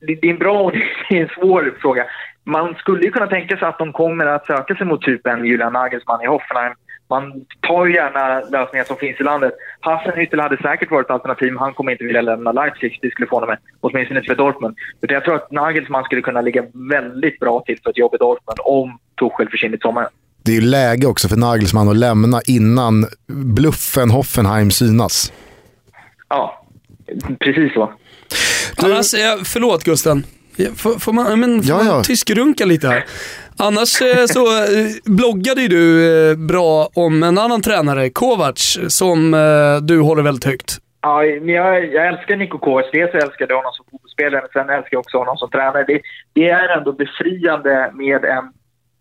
det är en bra och det är en svår fråga. Man skulle ju kunna tänka sig att de kommer att söka sig mot typ en Julian Nagelsmann i Hoffenheim. Man tar ju gärna lösningar som finns i landet. Hassenhüttel hade säkert varit ett alternativ, men han kommer inte vilja lämna Leipzig. Det skulle få honom med, åtminstone inte för Dortmund. Utan jag tror att Nagelsmann skulle kunna ligga väldigt bra till för ett jobb i Dortmund om Tuchel försvinner i sommar. Det är ju läge också för Nagelsmann att lämna innan bluffen Hoffenheim synas. Ja, precis så. Du... Annars, förlåt Gusten. Får, får man, men, får ja, ja. man tyskrunka lite här? Annars eh, så eh, bloggade ju du eh, bra om en annan tränare, Kovacs, som du håller väldigt högt. Ja, jag, jag älskar Niko Kovacs. Dels älskar jag honom som fotbollsspelare, men sen älskar jag också honom som tränare. Det, det är ändå befriande med en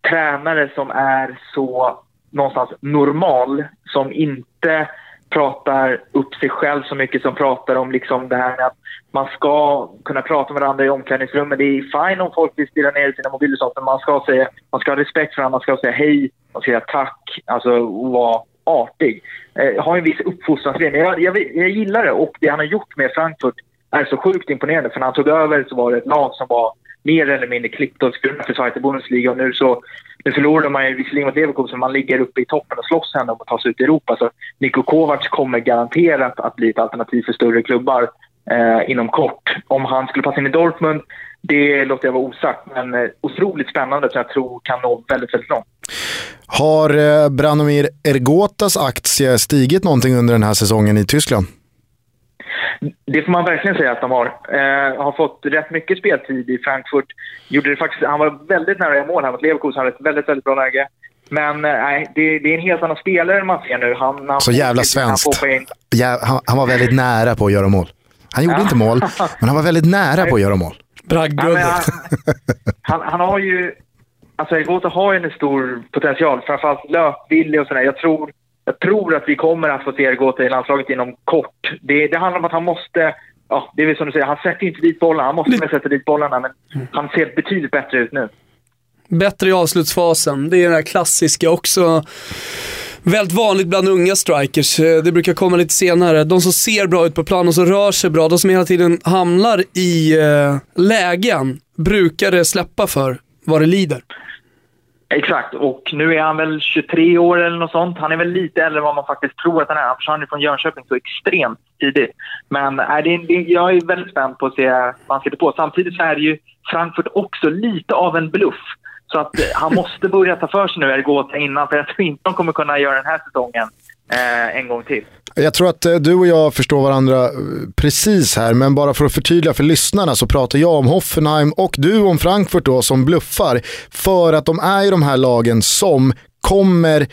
tränare som är så någonstans normal, som inte pratar upp sig själv så mycket, som pratar om liksom det här med att man ska kunna prata med varandra i omklädningsrummet. Det är fine om folk vill stirra ner sina mobiler och sånt, men man ska, säga, man ska ha respekt för varandra, man ska säga hej, man ska säga tack, alltså vara artig. Eh, ha en viss uppfostransgrej. Jag, jag, jag gillar det och det han har gjort med Frankfurt är så sjukt imponerande. För när han tog över så var det ett lag som var mer eller mindre klippt och skurna för Zweite Bundesliga och nu så nu förlorade man ju visserligen mot Leverkusen, man ligger uppe i toppen och slåss ändå om att ta sig ut i Europa. Så Niko Kovacs kommer garanterat att bli ett alternativ för större klubbar eh, inom kort. Om han skulle passa in i Dortmund, det låter jag vara osagt. Men eh, otroligt spännande som jag tror kan nå väldigt, väldigt långt. Har eh, Branomir Ergotas aktie stigit någonting under den här säsongen i Tyskland? Det får man verkligen säga att de har. Eh, har fått rätt mycket speltid i Frankfurt. Gjorde det faktiskt, han var väldigt nära i mål här mot Leverkusen. Han hade ett väldigt, väldigt bra läge. Men eh, nej, det, det, är en helt annan spelare man ser nu. Han, han Så jävla svenskt. Han, han, han, var väldigt nära på att göra mål. Han gjorde ja. inte mål, men han var väldigt nära på att göra mål. Bragdgubbe. Ja, han, han, har ju... Alltså Egota har ju en stor potential, framförallt löpvillig och sådär. Jag tror, jag tror att vi kommer att få se Egota i landslaget inom kort. Det, det handlar om att han måste... Ja, det är väl som du säger, han sätter inte dit bollarna. Han måste mm. sätta dit bollarna, men mm. han ser betydligt bättre ut nu. Bättre i avslutsfasen. Det är den här klassiska också väldigt vanligt bland unga strikers. Eh, det brukar komma lite senare. De som ser bra ut på plan och som rör sig bra, de som hela tiden hamnar i eh, lägen, brukar det släppa för vad det lider. Exakt, och nu är han väl 23 år eller något sånt. Han är väl lite äldre än vad man faktiskt tror att han är. Han försvann från Jönköping så extremt tidigt. Men äh, det, det, jag är väldigt spänd på att se vad han sitter på. Samtidigt så är det ju Frankfurt också lite av en bluff. Så att eh, han måste börja ta för sig nu, Ergota, innan. För jag tror inte de kommer kunna göra den här säsongen eh, en gång till. Jag tror att eh, du och jag förstår varandra eh, precis här, men bara för att förtydliga för lyssnarna så pratar jag om Hoffenheim och du om Frankfurt då som bluffar. För att de är ju de här lagen som kommer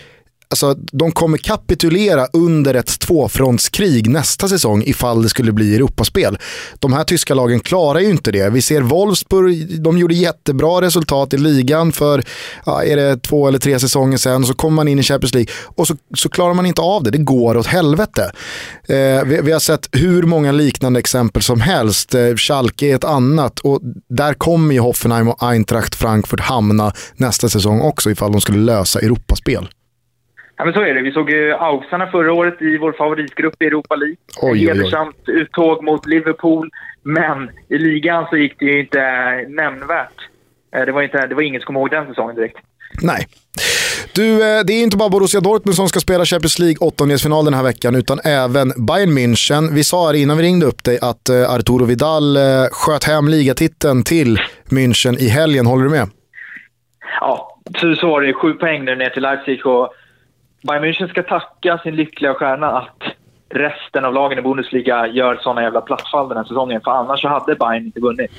alltså, de kommer kapitulera under ett tvåfrontskrig nästa säsong ifall det skulle bli Europaspel. De här tyska lagen klarar ju inte det. Vi ser Wolfsburg, de gjorde jättebra resultat i ligan för ja, är det två eller tre säsonger sedan så kommer man in i Champions League och så, så klarar man inte av det. Det går åt helvete. Eh, vi, vi, har sett hur många liknande exempel som helst. Eh, Schalke är ett annat och där kommer ju Hoffenheim och Eintracht Frankfurt hamna nästa säsong också ifall de skulle lösa Europaspel. Ja, men så är det. Vi såg ju Ausarna förra året i vår favoritgrupp i Europa League. Hedersamt uttåg mot Liverpool, men i ligan så gick det ju inte nämnvärt. Eh, Det var, inte, det var ingen som kom ihåg den säsongen direkt. Nej. Du, eh, det är inte bara Borussia Dortmund som ska spela Champions League åttondelsfinal den här veckan utan även Bayern München. Vi sa här innan vi ringde upp dig att eh, Arturo Vidal eh, sköt hem ligatiteln till München i helgen. Håller du med? Ja, så var det. Sju poäng nu ner till Leipzig och Bayern München ska tacka sin lyckliga stjärna att resten av lagen i Bundesliga gör såna jävla plattfall den här säsongen. För annars så hade Bayern inte vunnit.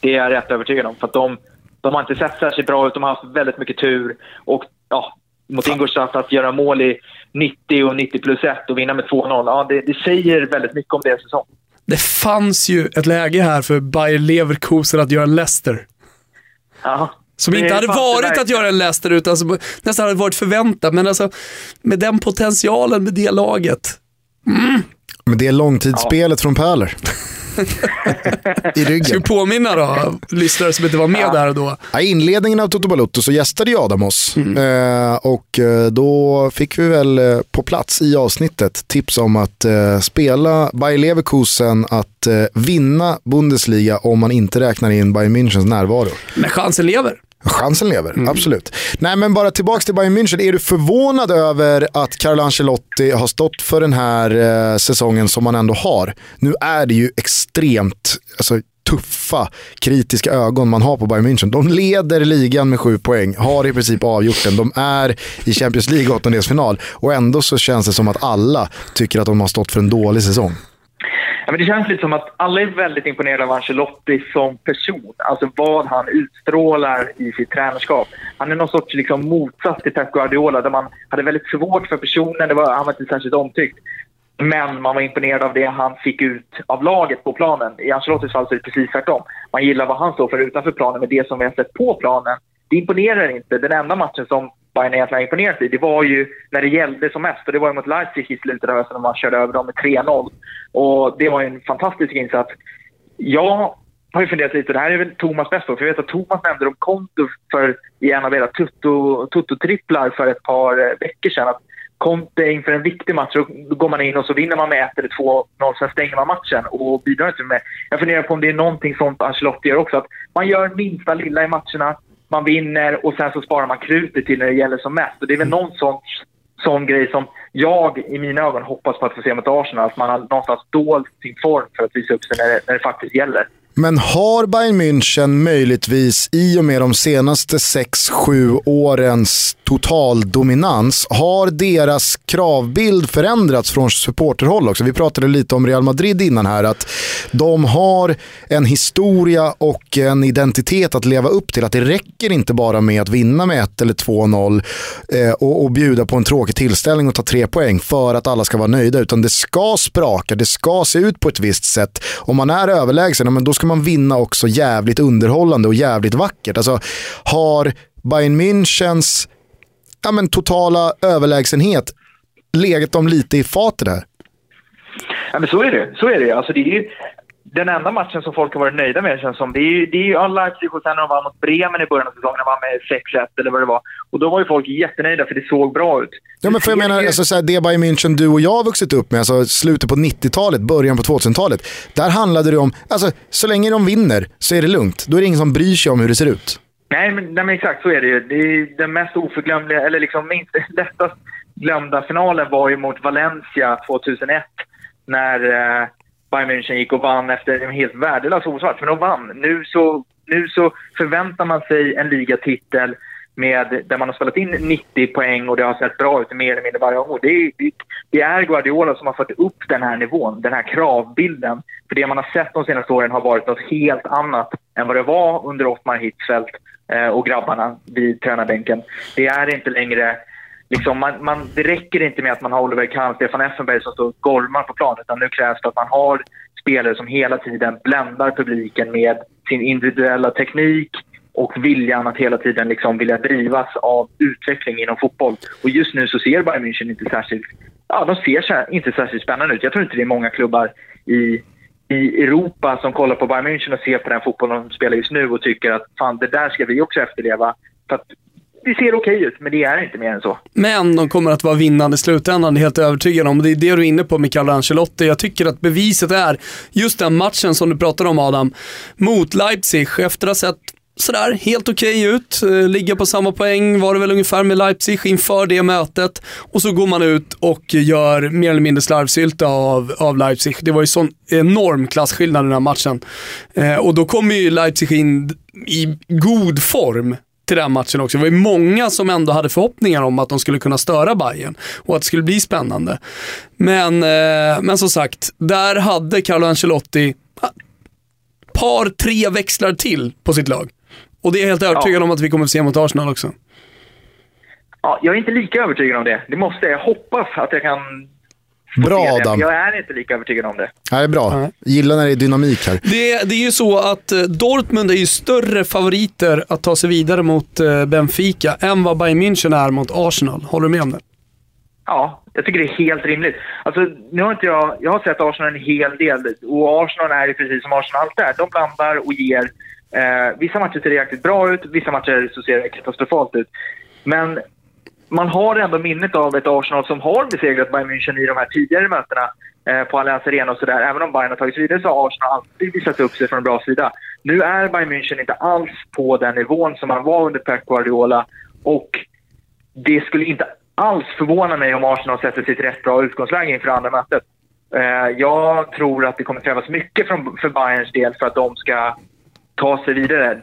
Det är jag rätt övertygad om. För att de, de har inte sett särskilt bra ut. De har haft väldigt mycket tur. Och ja, mot Ingolstadt att göra mål i 90 och 90 plus 1 och vinna med 2-0. Ja, det, det säger väldigt mycket om deras säsong. Det fanns ju ett läge här för Bayer Leverkusen att göra Leicester. Ja, Som inte hade varit att göra en Leicester utan som nästan hade varit förväntat. Men alltså med den potentialen med det laget. Men det är långtidsspelet från Pärler. I Ska ryggen. vi påminna då, lyssnare som inte var med där och då. Ja, I inledningen av Toto Balutto så gästade ju Adam oss. Eh, och eh, då fick vi väl eh, på plats i avsnittet tips om att eh, spela Bayer Leverkusen att eh, vinna Bundesliga om man inte räknar in Bayern Münchens närvaro. Men chansen lever. Chansen lever, absolut. Nej men bara tillbaka till Bayern München. Är du förvånad över att Carlo Ancelotti har stått för den här eh, säsongen som man ändå har? Nu är det ju extremt alltså, tuffa, kritiska ögon man har på Bayern München. De leder ligan med sju poäng, har i princip avgjort den. De är i Champions League åttondelsfinal och ändå så känns det som att alla tycker att de har stått för en dålig säsong. Ja, men det känns lite som att alla är väldigt imponerade av Ancelotti som person. Alltså vad han utstrålar i sitt tränarskap. Han är någon sorts liksom, motsats till Pep Guardiola där man hade väldigt svårt för personen. Det var, han var inte särskilt omtyckt. Men man var imponerad av det han fick ut av laget på planen. I Ancelottis fall så är det precis tvärtom. Man gillar vad han står för utanför planen, men det som vi har sett på planen, det imponerar inte. Den enda matchen som Bayern egentligen har imponerat i, det var ju när det gällde som mest. Och det var ju mot Leipzig i slutet av hösten när man körde över dem med 3-0. Och det var ju en fantastisk insats. Jag har ju funderat lite, och det här är väl Thomas bäst på, för jag vet att Thomas nämnde om konto för, i en av era tutto-tripplar för ett par eh, veckor sedan. Att Conte inför en viktig match, så då går man in och så vinner man med 1 eller 2-0, sen stänger man matchen och bidrar inte med. Jag funderar på om det är någonting sånt Ancelotti gör också. Att man gör minsta lilla i matcherna, man vinner och sen så sparar man krutet till när det gäller som mest. Och det är väl någon sån, sån grej som jag i mina ögon hoppas på att få se mot Arsenal. Att man har någonstans dolt sin form för att visa upp sig när det, när det faktiskt gäller. Men har Bayern München möjligtvis i och med de senaste 6-7 årens totaldominans, har deras kravbild förändrats från supporterhåll också? Vi pratade lite om Real Madrid innan här, att de har en historia och en identitet att leva upp till. Att det räcker inte bara med att vinna med 1 eller 2-0 eh, och, och bjuda på en tråkig tillställning och ta tre poäng för att alla ska vara nöjda, utan det ska spraka, det ska se ut på ett visst sätt. Om man är överlägsen, men då ska man vinna också jävligt underhållande och jävligt vackert. Alltså, har Bayern Münchens ja, men, totala överlägsenhet legat dem lite i fatet där? Ja, men så är det. Så är det. Alltså, det är ju den enda matchen som folk har varit nöjda med känns som. Det är ju, det är ju ja, Leipzig och sen när de vann mot Bremen i början av säsongen, de vann med 6-1 eller vad det var. Och då var ju folk jättenöjda för det såg bra ut. Ja, men för jag menar, alltså, så här, det Bayern München du och jag har vuxit upp med, alltså slutet på 90-talet, början på 2000-talet. Där handlade det om, alltså så länge de vinner så är det lugnt. Då är det ingen som bryr sig om hur det ser ut. Nej men, nej, men exakt så är det ju. Det är den mest oförglömliga, eller liksom minst lättast glömda finalen var ju mot Valencia 2001. När eh, Bayern München gick och vann efter en helt värdelös osvart. Men de vann. Nu så, nu så förväntar man sig en ligatitel med, där man har spelat in 90 poäng och det har sett bra ut mer eller mindre varje gång. Det är, det, det är Guardiola som har fört upp den här nivån, den här kravbilden. För det man har sett de senaste åren har varit något helt annat än vad det var under Ottmar Hitzfeldt eh, och grabbarna vid tränarbänken. Det är inte längre... Liksom, man, man, det räcker inte med att man har Oliver Kahn, Stefan Effenberg som står och gormar på planen utan nu krävs det att man har spelare som hela tiden bländar publiken med sin individuella teknik och viljan att hela tiden liksom vilja drivas av utveckling inom fotboll. Och just nu så ser Bayern München inte särskilt, ja, de ser inte särskilt spännande ut. Jag tror inte det är många klubbar i, i Europa som kollar på Bayern München och ser på den fotboll de spelar just nu och tycker att fan, det där ska vi också efterleva. För att det ser okej ut, men det är inte mer än så. Men de kommer att vara vinnande i slutändan, det är helt övertygad om. Det är det du är inne på med Carlo Ancelotti. Jag tycker att beviset är just den matchen som du pratade om Adam, mot Leipzig. Efter att ha sett sådär helt okej ut, eh, ligga på samma poäng var det väl ungefär med Leipzig inför det mötet. Och så går man ut och gör mer eller mindre slarvsylta av, av Leipzig. Det var ju sån enorm klasskillnad i den här matchen. Eh, och då kommer ju Leipzig in i god form till den matchen också. Det var ju många som ändå hade förhoppningar om att de skulle kunna störa Bayern och att det skulle bli spännande. Men, eh, men som sagt, där hade Carlo Ancelotti par, tre växlar till på sitt lag. Och det är jag helt övertygad ja. om att vi kommer att se mot Arsenal också. Ja, jag är inte lika övertygad om det. Det måste jag. hoppas att jag kan Bra Adam. Jag är inte lika övertygad om det. Ja, det är bra. Ja. Gillar när det är dynamik här. Det, det är ju så att eh, Dortmund är ju större favoriter att ta sig vidare mot eh, Benfica än vad Bayern München är mot Arsenal. Håller du med om det? Ja, jag tycker det är helt rimligt. Alltså, nu har inte jag, jag har sett Arsenal en hel del och Arsenal är ju precis som Arsenal alltid är. De blandar och ger. Eh, vissa matcher ser jäkligt bra ut, vissa matcher så ser det katastrofalt ut. Men man har ändå minnet av ett Arsenal som har besegrat Bayern München i de här tidigare mötena eh, på Allianz Arena och sådär. Även om Bayern har tagit sig vidare så har Arsenal alltid visat upp sig från en bra sida. Nu är Bayern München inte alls på den nivån som man var under Pep Guardiola och det skulle inte alls förvåna mig om Arsenal sätter sitt rätt bra utgångsläge inför andra mötet. Eh, jag tror att det kommer krävas mycket för Bayerns del för att de ska ta sig vidare.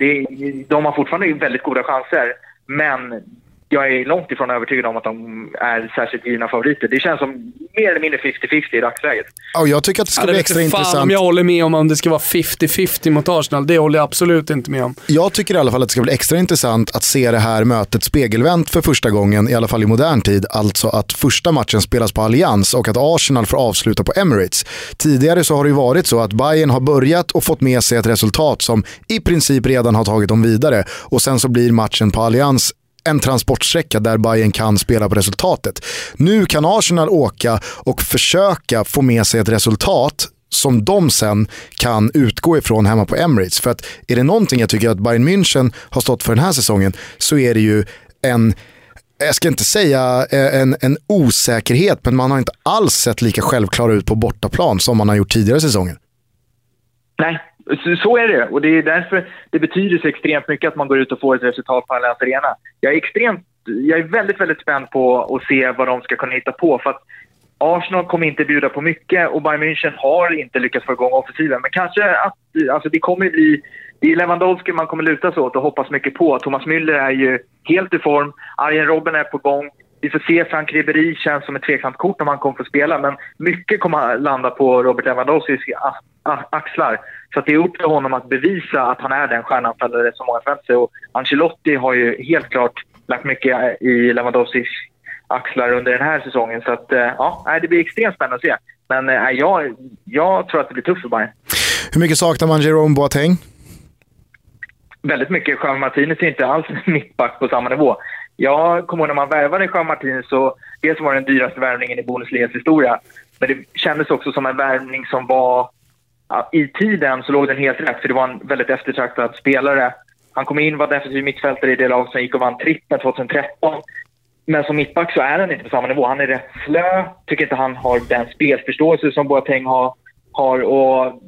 de har fortfarande väldigt goda chanser, men jag är långt ifrån övertygad om att de är särskilt givna favoriter. Det känns som mer eller mindre 50-50 i dagsläget. Ja, jag tycker att det ska ja, bli extra intressant. Fan om jag håller med om om det ska vara 50-50 mot Arsenal. Det håller jag absolut inte med om. Jag tycker i alla fall att det ska bli extra intressant att se det här mötet spegelvänt för första gången, i alla fall i modern tid. Alltså att första matchen spelas på Allians och att Arsenal får avsluta på Emirates. Tidigare så har det ju varit så att Bayern har börjat och fått med sig ett resultat som i princip redan har tagit dem vidare och sen så blir matchen på Allians en transportsträcka där Bayern kan spela på resultatet. Nu kan Arsenal åka och försöka få med sig ett resultat som de sen kan utgå ifrån hemma på Emirates. För att är det någonting jag tycker att Bayern München har stått för den här säsongen så är det ju en jag ska inte säga eh, en, en osäkerhet, men man har inte alls sett lika självklar ut på bortaplan som man har gjort tidigare säsonger. Nej, så är det och det är därför det betyder så extremt mycket att man går ut och får ett resultat på Allianz Arena. Jag är, extremt, jag är väldigt, väldigt spänd på att se vad de ska kunna hitta på. För att Arsenal kommer inte bjuda på mycket och Bayern München har inte lyckats få igång offensiven. Men kanske att alltså det kommer bli... Det är Lewandowski man kommer luta sig åt och hoppas mycket på. Thomas Müller är ju helt i form. Arjen Robben är på gång. Vi får se. Frank Ribéry känns som ett tveksamt kort om han kommer få spela. Men mycket kommer att landa på Robert Lewandowskis axlar. Så det är upp till honom att bevisa att han är den stjärnanfallare som många förväntar sig. Och Ancelotti har ju helt klart lagt mycket i Lewandowskis axlar under den här säsongen. Så att, eh, ja, det blir extremt spännande att se. Men äh, jag, jag tror att det blir tufft för Bayern. Hur mycket saknar man Jerome Boateng? Väldigt mycket. Jean Martinez är inte alls mittback på samma nivå. Jag kommer ihåg när man värvade Jean Martinez så dels var det den dyraste värvningen i Bundesligas historia. Men det kändes också som en värvning som var i tiden så låg den helt rätt, för det var en väldigt eftertraktad spelare. Han kom in, var defensiv mittfältare i det lag som gick och vann trippen 2013. Men som mittback så är han inte på samma nivå. Han är rätt slö. Tycker inte han har den spelförståelse som Boateng har. har och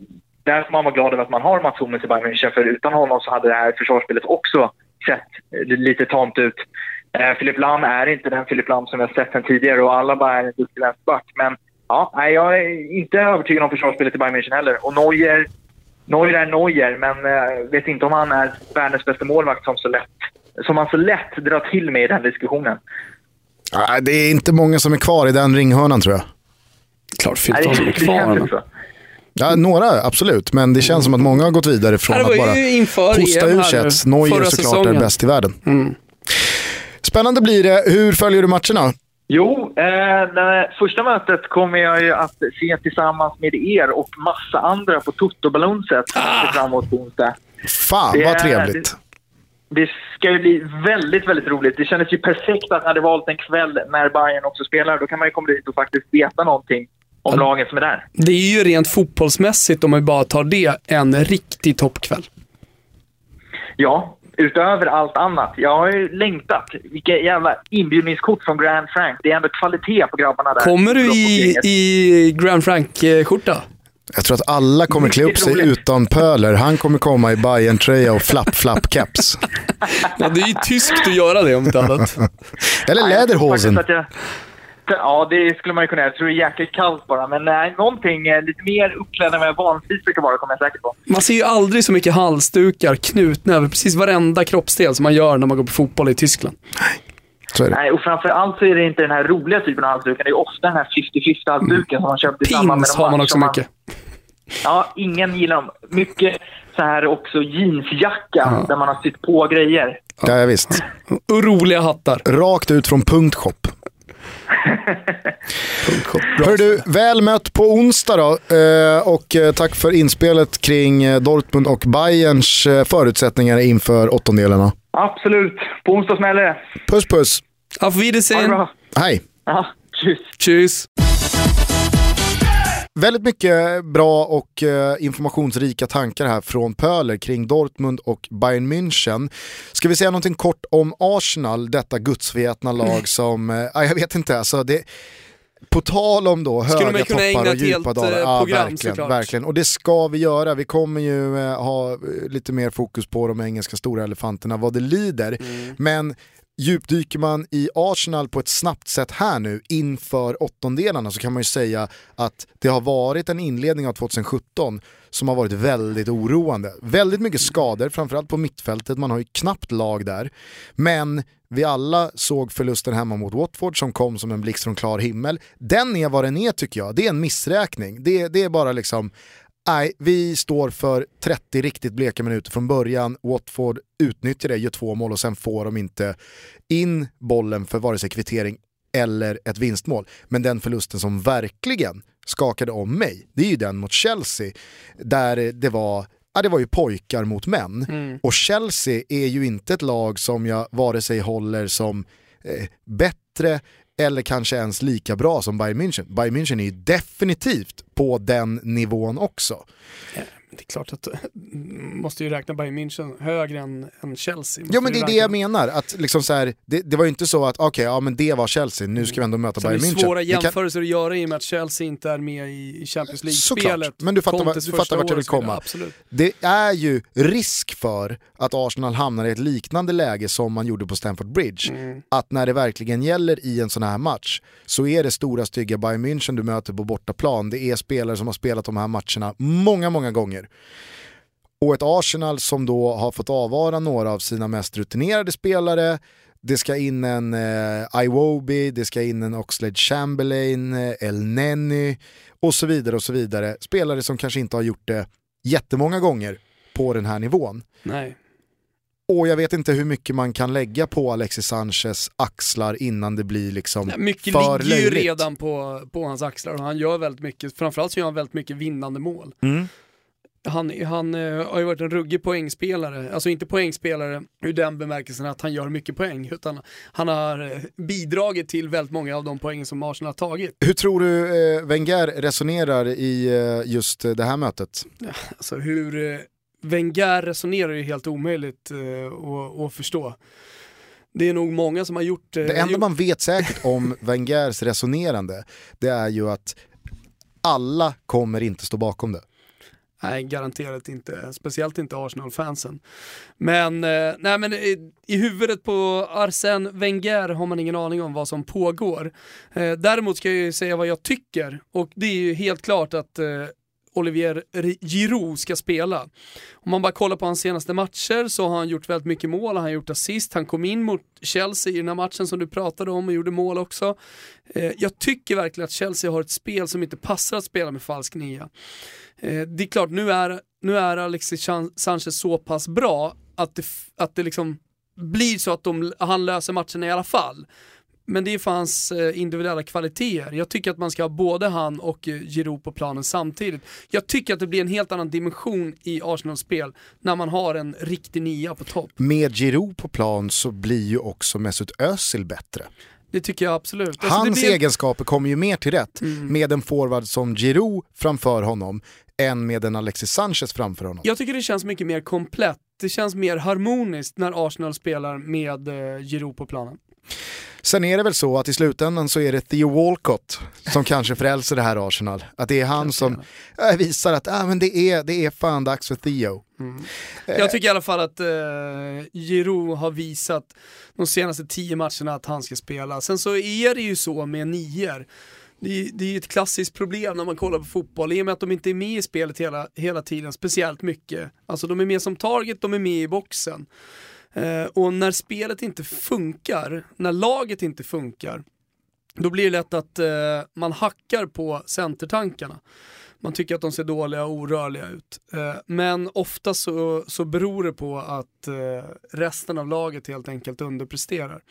där får man vara glad över att man har Mats Hummels i Bayern München, för utan honom så hade det här försvarsspelet också sett lite tamt ut. Eh, Filip Lam är inte den Filip Lam som vi har sett sen tidigare och alla bara är en duktig vänsterback. Men Ja, jag är inte övertygad om försvarsspelet i Bayern München heller. Och Neuer, Neuer är Neuer, men äh, vet inte om han är världens bästa målvakt som så lätt, som man så lätt drar till med i den diskussionen. Ja, det är inte många som är kvar i den ringhörnan tror jag. Klart Filippa som är kvar. Ja, några absolut, men det känns som att många har gått vidare från att bara hosta ur sig att Neuer såklart säsongen. är bäst i världen. Mm. Spännande blir det. Hur följer du matcherna? Jo, eh, första mötet kommer jag ju att se tillsammans med er och massa andra på Toto-balonset ah. fram emot onsdag. Fan det, vad trevligt. Det, det, ska ju bli väldigt, väldigt roligt. Det kändes ju perfekt att jag hade valt en kväll när Bayern också spelar. Då kan man ju komma dit och faktiskt veta någonting om ja. lagen som är där. Det är ju rent fotbollsmässigt, om man bara tar det, en riktig toppkväll. Ja, utöver allt annat. Jag har ju längtat. Vilka jävla inbjudningskort från Grand Frank. Det är ändå kvalitet på grabbarna där. Kommer du i, i Grand Frank-skjorta? Jag tror att alla kommer klä upp sig utan pöler. Han kommer komma i bayern tröja och flapp-flapp-keps. ja, det är ju tyskt att göra det om inte annat. Eller läderhosen. Ja, det skulle man ju kunna göra. Jag tror det är jäkligt kallt bara. Men nej, någonting eh, lite mer uppklädd än vad jag vanligtvis brukar vara, kommer jag säkert på. Man ser ju aldrig så mycket halsdukar knutna över precis varenda kroppsdel som man gör när man går på fotboll i Tyskland. Nej, och framförallt så är det inte den här roliga typen av halsdukar. Det är ofta den här 50-50-halsduken som man köpte i samband med Pins har man också man... mycket. Ja, ingen gillar dem. Mycket så här också jeansjacka ja. där man har sytt på grejer. Ja, ja visst. Och roliga hattar. Rakt ut från punktshop. Hör du, väl mött på onsdag då. Eh, och eh, tack för inspelet kring eh, Dortmund och Bayerns förutsättningar inför åttondelarna. Absolut, på onsdag smäller det. Puss puss. Auf Wiedersehen. Hej. Ja, tschüss. Tschüss. Väldigt mycket bra och eh, informationsrika tankar här från Pöler kring Dortmund och Bayern München. Ska vi säga någonting kort om Arsenal, detta gudsvetna lag mm. som, eh, jag vet inte, alltså det på tal om då höga toppar och djupa dalar. Eh, ja, verkligen, verkligen. Och det ska vi göra. Vi kommer ju eh, ha lite mer fokus på de engelska stora elefanterna vad det lider. Mm. Men Djupdyker man i Arsenal på ett snabbt sätt här nu inför åttondelarna så kan man ju säga att det har varit en inledning av 2017 som har varit väldigt oroande. Väldigt mycket skador, framförallt på mittfältet, man har ju knappt lag där. Men vi alla såg förlusten hemma mot Watford som kom som en blixt från klar himmel. Den är vad den är tycker jag, det är en missräkning. Det, det är bara liksom, Nej, vi står för 30 riktigt bleka minuter från början. Watford utnyttjar det, gör två mål och sen får de inte in bollen för vare sig kvittering eller ett vinstmål. Men den förlusten som verkligen skakade om mig, det är ju den mot Chelsea. Där det var Ja, det var ju pojkar mot män. Mm. Och Chelsea är ju inte ett lag som jag vare sig håller som eh, bättre eller kanske ens lika bra som Bayern München. Bayern München är ju definitivt på den nivån också. Det är klart att måste ju räkna Bayern München högre än, än Chelsea. Ja men det är det jag menar, att liksom så här, det, det, var ju inte så att okej, okay, ja men det var Chelsea, nu ska vi ändå möta Bayern München. Det är svåra jämförelser kan... att göra i och med att Chelsea inte är med i Champions League-spelet. men du fattar, du fattar vart jag vill komma. Absolut. Det är ju risk för att Arsenal hamnar i ett liknande läge som man gjorde på Stamford Bridge. Mm. Att när det verkligen gäller i en sån här match så är det stora stygga Bayern München du möter på bortaplan. Det är spelare som har spelat de här matcherna många, många gånger gånger. Och ett Arsenal som då har fått avvara några av sina mest rutinerade spelare, det ska in en eh, Iwobi, det ska in en Oxlade Chamberlain, eh, El Nenny och så vidare och så vidare. Spelare som kanske inte har gjort det jättemånga gånger på den här nivån. Nej. Och jag vet inte hur mycket man kan lägga på Alexis Sanchez axlar innan det blir liksom Nej, mycket för ligger ju redan på, på hans axlar och han gör väldigt mycket, framförallt så gör han väldigt mycket vinnande mål. Mm han, han uh, har ju varit en ruggig poängspelare, alltså inte poängspelare ur den bemärkelsen att han gör mycket poäng, utan han har uh, bidragit till väldigt många av de poäng som Arsenal har tagit. Hur tror du uh, Wenger resonerar i just det här mötet? Alltså hur Wenger resonerar är helt omöjligt att, att förstå. Det är nog många som har gjort... Det enda man vet säkert om Wengers resonerande, det är ju att alla kommer inte stå bakom det. Nej, garanterat inte. Speciellt inte Arsenal-fansen. Men, eh, nej, men i, i huvudet på Arsène Wenger har man ingen aning om vad som pågår. Eh, däremot ska jag ju säga vad jag tycker och det är ju helt klart att eh, Olivier Giroud ska spela. Om man bara kollar på hans senaste matcher så har han gjort väldigt mycket mål, han har gjort assist, han kom in mot Chelsea i den här matchen som du pratade om och gjorde mål också. Eh, jag tycker verkligen att Chelsea har ett spel som inte passar att spela med falsk nia. Eh, det är klart, nu är, nu är Alexis Sanchez så pass bra att det, att det liksom blir så att de, han löser matchen i alla fall. Men det är för hans eh, individuella kvaliteter. Jag tycker att man ska ha både han och eh, Giroud på planen samtidigt. Jag tycker att det blir en helt annan dimension i Arsenals spel när man har en riktig nia på topp. Med Giroud på plan så blir ju också Mesut Özil bättre. Det tycker jag absolut. Alltså Hans blir... egenskaper kommer ju mer till rätt mm. med en forward som Giroud framför honom än med en Alexis Sanchez framför honom. Jag tycker det känns mycket mer komplett det känns mer harmoniskt när Arsenal spelar med eh, Giroud på planen. Sen är det väl så att i slutändan så är det Theo Walcott som kanske frälser det här Arsenal. Att det är han som äh, visar att äh, men det, är, det är fan dags för Theo. Mm. Jag tycker i alla fall att eh, Giroud har visat de senaste tio matcherna att han ska spela. Sen så är det ju så med nior det, det är ett klassiskt problem när man kollar på fotboll, i och med att de inte är med i spelet hela, hela tiden, speciellt mycket. Alltså de är med som target, de är med i boxen. Eh, och när spelet inte funkar, när laget inte funkar, då blir det lätt att eh, man hackar på centertankarna. Man tycker att de ser dåliga och orörliga ut. Eh, men ofta så, så beror det på att eh, resten av laget helt enkelt underpresterar.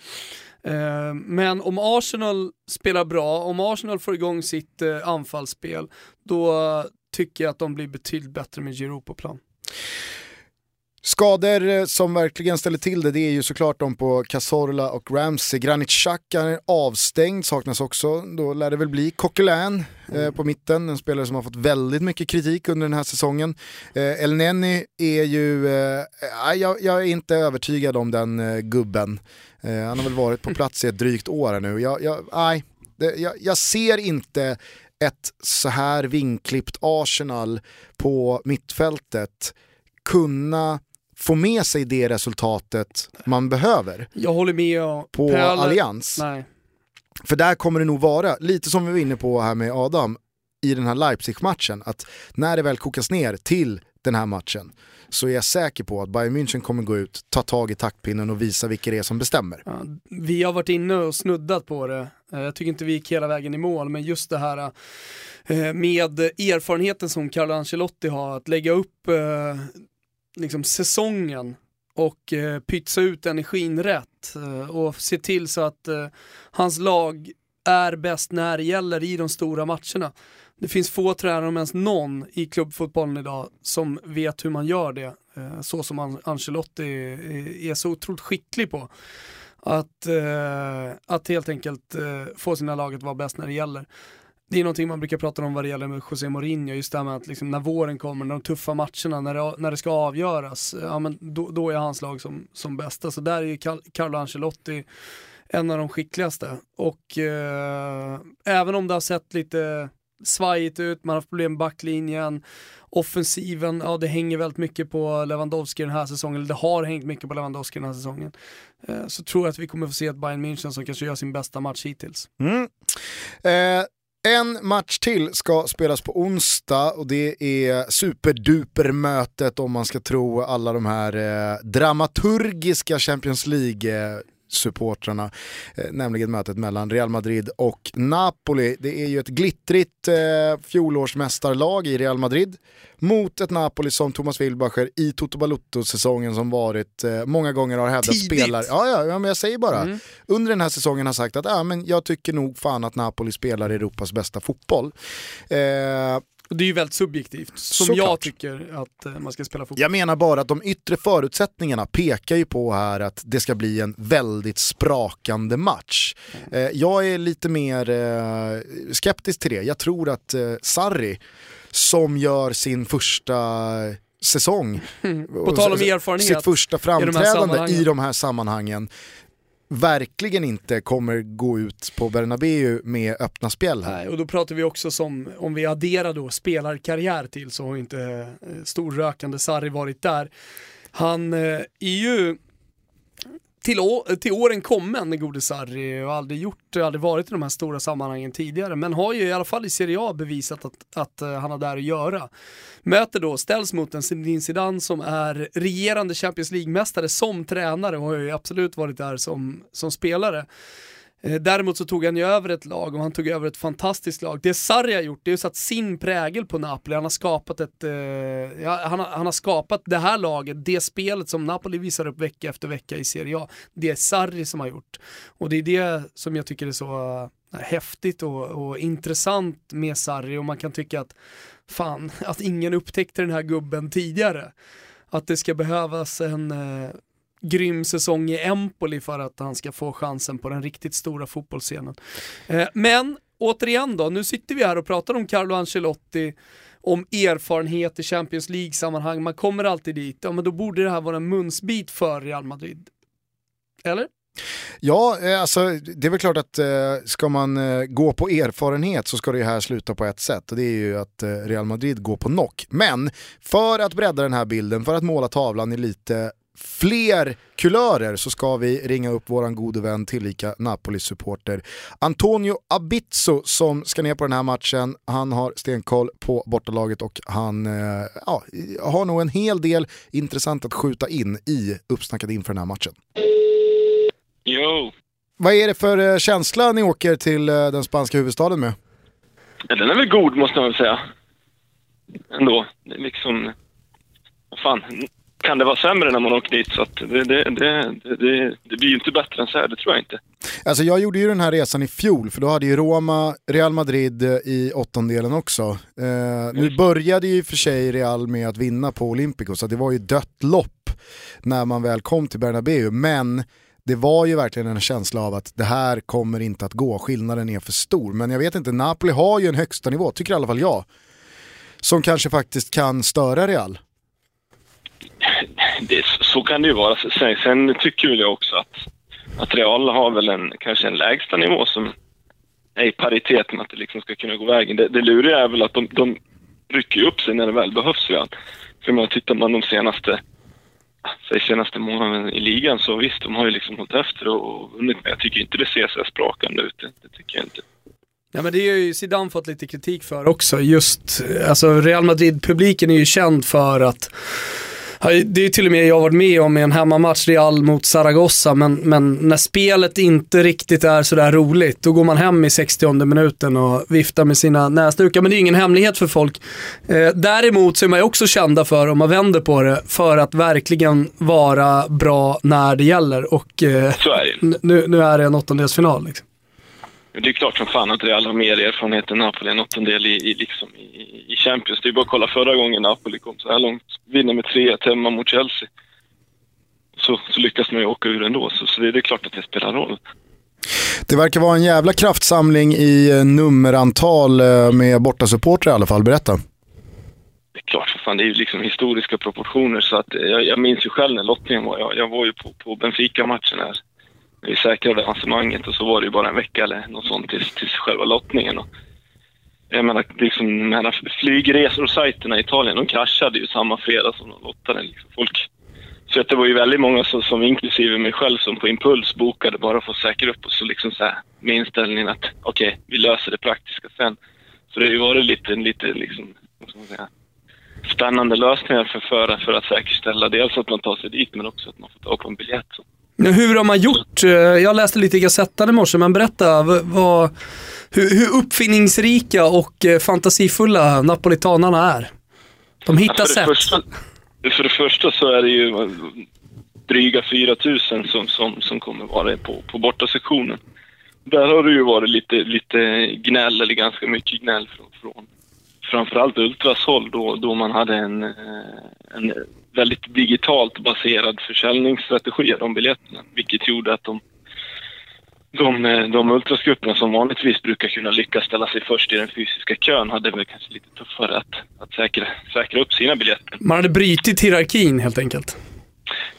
Eh, men om Arsenal spelar bra, om Arsenal får igång sitt anfallsspel, då tycker jag att de blir betydligt bättre med Giroud på plan. Skador eh, som verkligen ställer till det, det är ju såklart de på Cazorla och Ramsey. Granit Xhaka är avstängd, saknas också. Då lär det väl bli Coquelin eh, på mitten, en spelare som har fått väldigt mycket kritik under den här säsongen. Eh, El Neni är ju, eh, jag, jag, är inte övertygad om den eh, gubben. Eh, han har väl varit på plats i ett drygt år nu. Jag, jag, nej, det, jag, jag ser inte ett så här vinklippt Arsenal på mittfältet kunna få med sig det resultatet man behöver. Jag håller med. Och på Pelle... Allians. Nej. För där kommer det nog vara, lite som vi var inne på här med Adam, i den här Leipzig-matchen, att när det väl kokas ner till den här matchen så är jag säker på att Bayern München kommer gå ut, ta tag i taktpinnen och visa vilka det är som bestämmer. Ja, vi har varit inne och snuddat på det. Eh, jag tycker inte vi gick hela vägen i mål, men just det här eh, med erfarenheten som Carlo Ancelotti har, att lägga upp eh, liksom säsongen och eh, pytsa ut energin rätt eh, och se till så att eh, hans lag är bäst när det gäller i de stora matcherna. Det finns få tränare, om ens någon, i klubbfotbollen idag som vet hur man gör det. Eh, så som Ancelotti är så otroligt skicklig på. Att, eh, att helt enkelt eh, få sina lag att vara bäst när det gäller det är någonting man brukar prata om vad det gäller med José Mourinho, just det här med att liksom när våren kommer, när de tuffa matcherna, när det, när det ska avgöras, ja, men då, då är hans lag som, som bästa. Så alltså, där är ju Carlo Ancelotti en av de skickligaste. Och eh, även om det har sett lite svajigt ut, man har haft problem med backlinjen, offensiven, ja det hänger väldigt mycket på Lewandowski den här säsongen, eller det har hängt mycket på Lewandowski den här säsongen. Eh, så tror jag att vi kommer få se ett Bayern München som kanske gör sin bästa match hittills. Mm. Eh, en match till ska spelas på onsdag och det är superdupermötet om man ska tro alla de här eh, dramaturgiska Champions League eh, supportrarna, eh, nämligen mötet mellan Real Madrid och Napoli. Det är ju ett glittrigt eh, fjolårsmästarlag i Real Madrid mot ett Napoli som Thomas Wilbacher i Toto Balutto-säsongen som varit eh, många gånger har hävdat spelar. Ja, ja, ja, men jag säger bara. Mm. Under den här säsongen har sagt att ja, men jag tycker nog fan att Napoli spelar Europas bästa fotboll. Eh, det är ju väldigt subjektivt, som Såklart. jag tycker att eh, man ska spela fotboll. Jag menar bara att de yttre förutsättningarna pekar ju på här att det ska bli en väldigt sprakande match. Mm. Jag är lite mer eh, skeptisk till det. Jag tror att Sarri, som gör sin första säsong, på tal om erfarenhet, sitt första framträdande i de, i de här sammanhangen, verkligen inte kommer gå ut på Bernabéu med öppna spjäll här. Nej, och då pratar vi också som, om vi adderar då spelarkarriär till så har inte eh, storrökande Sarri varit där. Han eh, är ju till, till åren kommen, gode Sarri, och aldrig gjort, aldrig varit i de här stora sammanhangen tidigare, men har ju i alla fall i Serie A bevisat att, att uh, han har där att göra. Möter då, ställs mot en Zinedine Zidane som är regerande Champions League-mästare som tränare och har ju absolut varit där som, som spelare. Eh, däremot så tog han ju över ett lag och han tog över ett fantastiskt lag. Det Sarri har gjort, det är ju satt sin prägel på Napoli. Han har skapat ett, eh, han, har, han har skapat det här laget, det spelet som Napoli visar upp vecka efter vecka i Serie A. Det är Sarri som har gjort. Och det är det som jag tycker är så eh, häftigt och, och intressant med Sarri och man kan tycka att fan, att ingen upptäckte den här gubben tidigare. Att det ska behövas en eh, grym säsong i Empoli för att han ska få chansen på den riktigt stora fotbollsscenen. Eh, men återigen då, nu sitter vi här och pratar om Carlo Ancelotti, om erfarenhet i Champions League-sammanhang, man kommer alltid dit, ja men då borde det här vara en munsbit för Real Madrid. Eller? Ja, eh, alltså det är väl klart att eh, ska man eh, gå på erfarenhet så ska det här sluta på ett sätt och det är ju att eh, Real Madrid går på knock. Men för att bredda den här bilden, för att måla tavlan i lite fler kulörer så ska vi ringa upp våran gode vän tillika Napoli-supporter Antonio Abizzo som ska ner på den här matchen. Han har stenkoll på bortalaget och han ja, har nog en hel del intressant att skjuta in i uppsnacket inför den här matchen. Jo. Vad är det för eh, känsla ni åker till eh, den spanska huvudstaden med? Ja, den är väl god måste man väl säga. Ändå. Det är liksom... Vad fan, kan det vara sämre när man åker dit? Så det, det, det, det, blir ju inte bättre än så här, det tror jag inte. Alltså jag gjorde ju den här resan i fjol, för då hade ju Roma, Real Madrid eh, i åttondelen också. Eh, nu började ju för sig Real med att vinna på Olympico, så det var ju dött lopp när man väl kom till Bernabéu. Men det var ju verkligen en känsla av att det här kommer inte att gå, skillnaden är för stor. Men jag vet inte, Napoli har ju en högsta nivå, tycker i alla fall jag, som kanske faktiskt kan störa Real. Det, så kan det ju vara. Sen, sen tycker jag också att, att Real har väl en, kanske en lägsta nivå som är i paritet med att det liksom ska kunna gå vägen. Det, det luriga är väl att de, de rycker upp sig när det väl behövs Real. För man tittar man de senaste säg senaste månaden i ligan så visst, de har ju liksom hållit efter och vunnit. Men jag tycker inte det ser så sprakande ut. Det, det tycker jag inte. Ja men det har ju Zidane fått lite kritik för också. Just, alltså Real Madrid-publiken är ju känd för att det är till och med jag varit med om i en hemmamatch Real mot Zaragoza, men, men när spelet inte riktigt är sådär roligt, då går man hem i 60 minuten och viftar med sina näsdukar. Men det är ingen hemlighet för folk. Eh, däremot så är man ju också kända för, om man vänder på det, för att verkligen vara bra när det gäller. Och eh, nu, nu är det en åttondelsfinal. Liksom. Det är klart som fan att Real har mer erfarenhet än Napoli, en åttondel i, i, liksom, i, i Champions. Det är bara att kolla förra gången Napoli kom så här långt. Vinner med 3-1 hemma mot Chelsea. Så, så lyckas man ju åka ur ändå, så, så det, det är klart att det spelar roll. Det verkar vara en jävla kraftsamling i eh, nummerantal eh, med bortasupportrar i alla fall. Berätta. Det är klart, för fan, det är ju liksom historiska proportioner. Så att jag, jag minns ju själv när lottningen var. Jag, jag var ju på, på Benfica-matchen här vi säkrade avancemanget och så var det ju bara en vecka eller något sånt tills, tills själva lottningen. Och jag menar, liksom, de här flygresor och sajterna i Italien, de kraschade ju samma fredag som de lottade. Liksom. Folk, så att det var ju väldigt många som, som, inklusive mig själv, som på impuls bokade bara för att säkra upp oss liksom så här, med inställningen att okej, okay, vi löser det praktiska sen. Så det har ju varit lite, lite liksom, vad ska man säga, spännande lösningar för, för, för att säkerställa dels att man tar sig dit men också att man får tag på en biljett. Så. Hur har man gjort? Eh, jag läste lite i Gazettan i morse, men berätta vad, hur, hur uppfinningsrika och eh, fantasifulla napolitanarna är. De hittar ja, för sätt. Första, för det första så är det ju dryga 4 000 som, som, som kommer vara på, på bortasektionen. Där har det ju varit lite, lite gnäll, eller ganska mycket gnäll från, från framförallt Ultras håll då, då man hade en, eh, en väldigt digitalt baserad försäljningsstrategi av de biljetterna. Vilket gjorde att de, de, eh, de ultrasgrupperna som vanligtvis brukar kunna lyckas ställa sig först i den fysiska kön hade väl kanske lite tuffare att, att säkra, säkra upp sina biljetter. Man hade brutit hierarkin helt enkelt?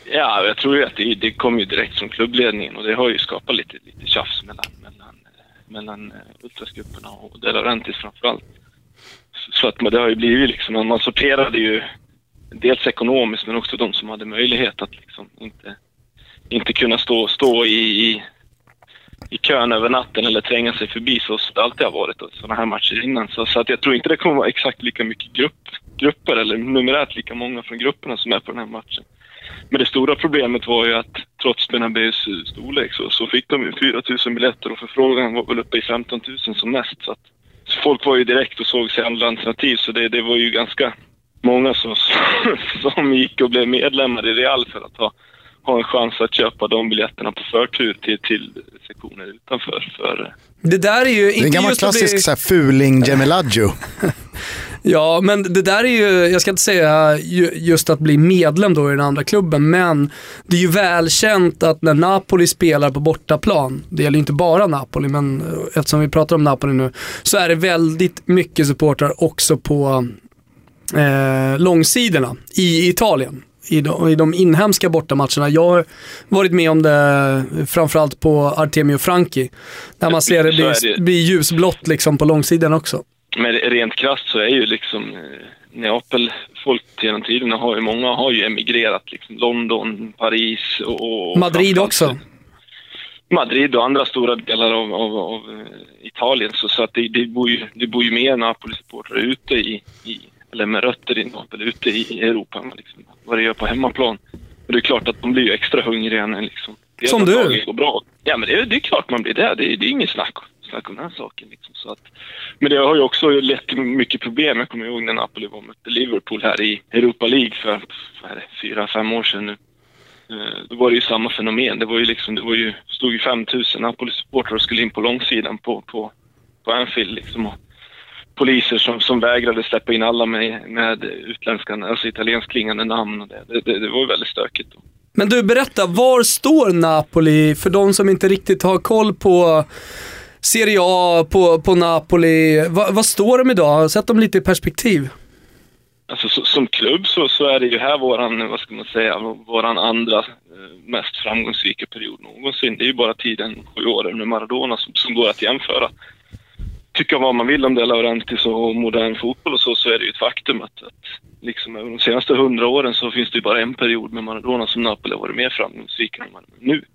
Ja, jag tror ju att det, det kom ju direkt från klubbledningen och det har ju skapat lite, lite tjafs mellan, mellan, mellan eh, ultrasgrupperna och De framförallt. Så att det har ju blivit liksom, man sorterade ju dels ekonomiskt men också de som hade möjlighet att liksom inte, inte kunna stå, stå i, i, i kön över natten eller tränga sig förbi så som det alltid har varit sådana här matcher innan. Så, så, att jag tror inte det kommer vara exakt lika mycket grupp, grupper eller numerärt lika många från grupperna som är på den här matchen. Men det stora problemet var ju att trots Benabés storlek så, så fick de ju 4 000 biljetter och förfrågan var väl uppe i 15 000 som mest. Så, att, folk var ju direkt och såg sig andra alternativ så det, det var ju ganska många som, som gick och blev medlemmar i Real för att ha, ha en chans att köpa de biljetterna på förtur till, till sektioner utanför. För, Det där är ju Det är inte en gammal just att bli... klassisk så här, fuling Gemiladjo. Ja, men det där är ju, jag ska inte säga ju- just att bli medlem då i den andra klubben, men det är ju välkänt att när Napoli spelar på bortaplan, det gäller inte bara Napoli, men eh, eftersom vi pratar om Napoli nu, så är det väldigt mycket supportrar också på eh, långsidorna i Italien. I de, I de inhemska bortamatcherna. Jag har varit med om det framförallt på Artemio Franchi. Där man ser det det. blir ljusblått liksom på långsidan också. men rent krasst så är ju liksom eh, Neapel, folk genom tiderna har ju, många har ju emigrerat liksom. London, Paris och... och Madrid också. Madrid och andra stora delar av, av, av eh, Italien. Så, så att det, det, bor ju, det bor ju mer Napoli-supportrar ute i, i, eller med rötter i Napoli, ute i Europa än liksom, vad det gör på hemmaplan. Och det är klart att de blir ju extra hungriga när liksom... dels Som du. går bra. Ja, men det, är- det är klart man blir det. Det, är- det är inget snack, snack om den saken. Liksom. Så att, men det har ju också lett till mycket problem. Jag kommer ihåg när Napoli var mötte Liverpool här i Europa League för, det, fyra, fem år sedan nu. Eh, Då var det ju samma fenomen. Det var ju liksom, det var ju, stod ju 5000 Napoli-supportrar och skulle in på långsidan på, på, på Anfield liksom. Och poliser som, som vägrade släppa in alla med, med utländska, alltså italienskklingande namn och det. Det, det, var väldigt stökigt. Då. Men du, berätta, var står Napoli för de som inte riktigt har koll på Serie A, på, på Napoli? Va, vad står de idag? Sätt dem lite i perspektiv. Alltså så, som klubb så, så är det ju här våran, vad ska man säga, våran andra eh, mest framgångsrika period någonsin. Det är ju bara tiden, sju åren med Maradona som, som går att jämföra. Tycka vad man vill om De Laurentiis och modern fotboll och så, så är det ju ett faktum att, att liksom över de senaste hundra åren så finns det ju bara en period med Maradona som Napoli har varit mer framgångsrik än man är nu.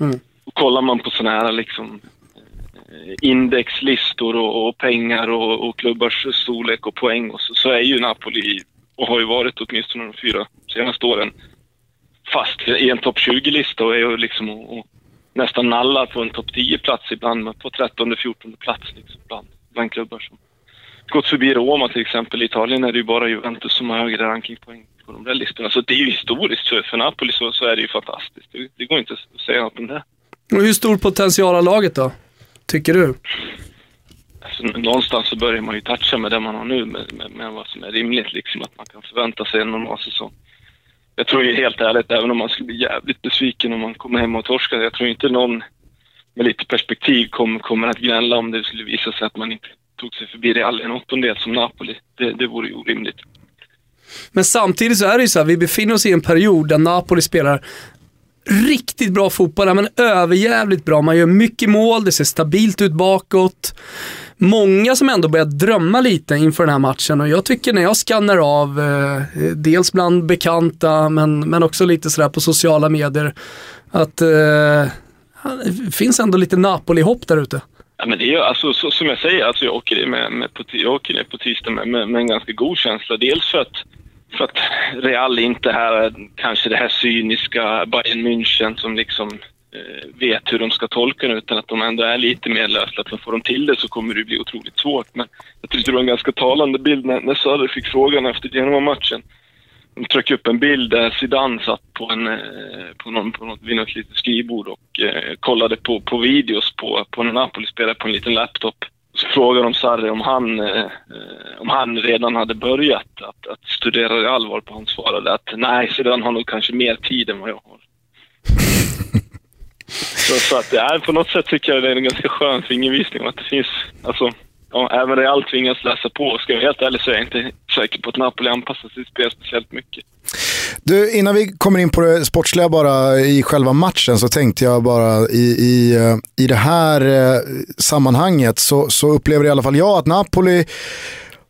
Mm. Och kollar man på sådana här liksom eh, indexlistor och, och pengar och, och klubbars storlek och poäng och så, så är ju Napoli, och har ju varit åtminstone de fyra senaste åren, fast i en topp 20-lista och är ju liksom och, och nästan nallar på en topp 10-plats ibland, men på 13-14 plats liksom bland, bland klubbar som gått förbi Roma till exempel. I Italien är det ju bara Juventus som har högre rankingpoäng på de där listorna. Så det är ju historiskt. För, för Napoli så, så är det ju fantastiskt. Det, det går inte att säga något om det. Och hur stor potential har laget då? Tycker du? Alltså, någonstans så börjar man ju toucha med det man har nu, med, med, med vad som är rimligt, liksom att man kan förvänta sig en normal säsong. Jag tror ju helt ärligt, även om man skulle bli jävligt besviken om man kommer hem och torskar, jag tror inte någon med lite perspektiv kommer, kommer att gnälla om det skulle visa sig att man inte tog sig förbi Real en åttondel som Napoli. Det, det vore ju orimligt. Men samtidigt så är det ju så här, vi befinner oss i en period där Napoli spelar riktigt bra fotboll, men överjävligt bra. Man gör mycket mål, det ser stabilt ut bakåt. Många som ändå börjar drömma lite inför den här matchen och jag tycker när jag skannar av, eh, dels bland bekanta men, men också lite sådär på sociala medier, att eh, det finns ändå lite Napoli-hopp där ute. Ja, men det är alltså, så, som jag säger, alltså, jag, åker med, med på, jag åker ner på tisdag med, med, med en ganska god känsla. Dels för att, för att Real inte är kanske det här cyniska Bayern München som liksom eh, vet hur de ska tolka det, utan att de ändå är lite mer löslösa. Får de till det så kommer det bli otroligt svårt. Men jag tyckte det var en ganska talande bild när, när Söder fick frågan efter Genoa-matchen. De tryckte upp en bild där Zidane satt på, en, eh, på, någon, på något, vid något litet skrivbord och eh, kollade på, på videos på, på när Napoli spelade på en liten laptop. Så frågade de Sarri om han, eh, om han redan hade börjat att, att studera det allvar på han svarade att nej, Zidane har nog kanske mer tid än vad jag har. så, så att ja, på något sätt tycker jag det är en ganska skön fingervisning att det finns, alltså Ja, även Real tvingas läsa på. Ska jag vara helt ärlig så är jag inte säker på att Napoli anpassar sitt spel speciellt mycket. Du, innan vi kommer in på det sportsliga bara i själva matchen så tänkte jag bara i, i, eh, i det här eh, sammanhanget så, så upplever i alla fall jag att Napoli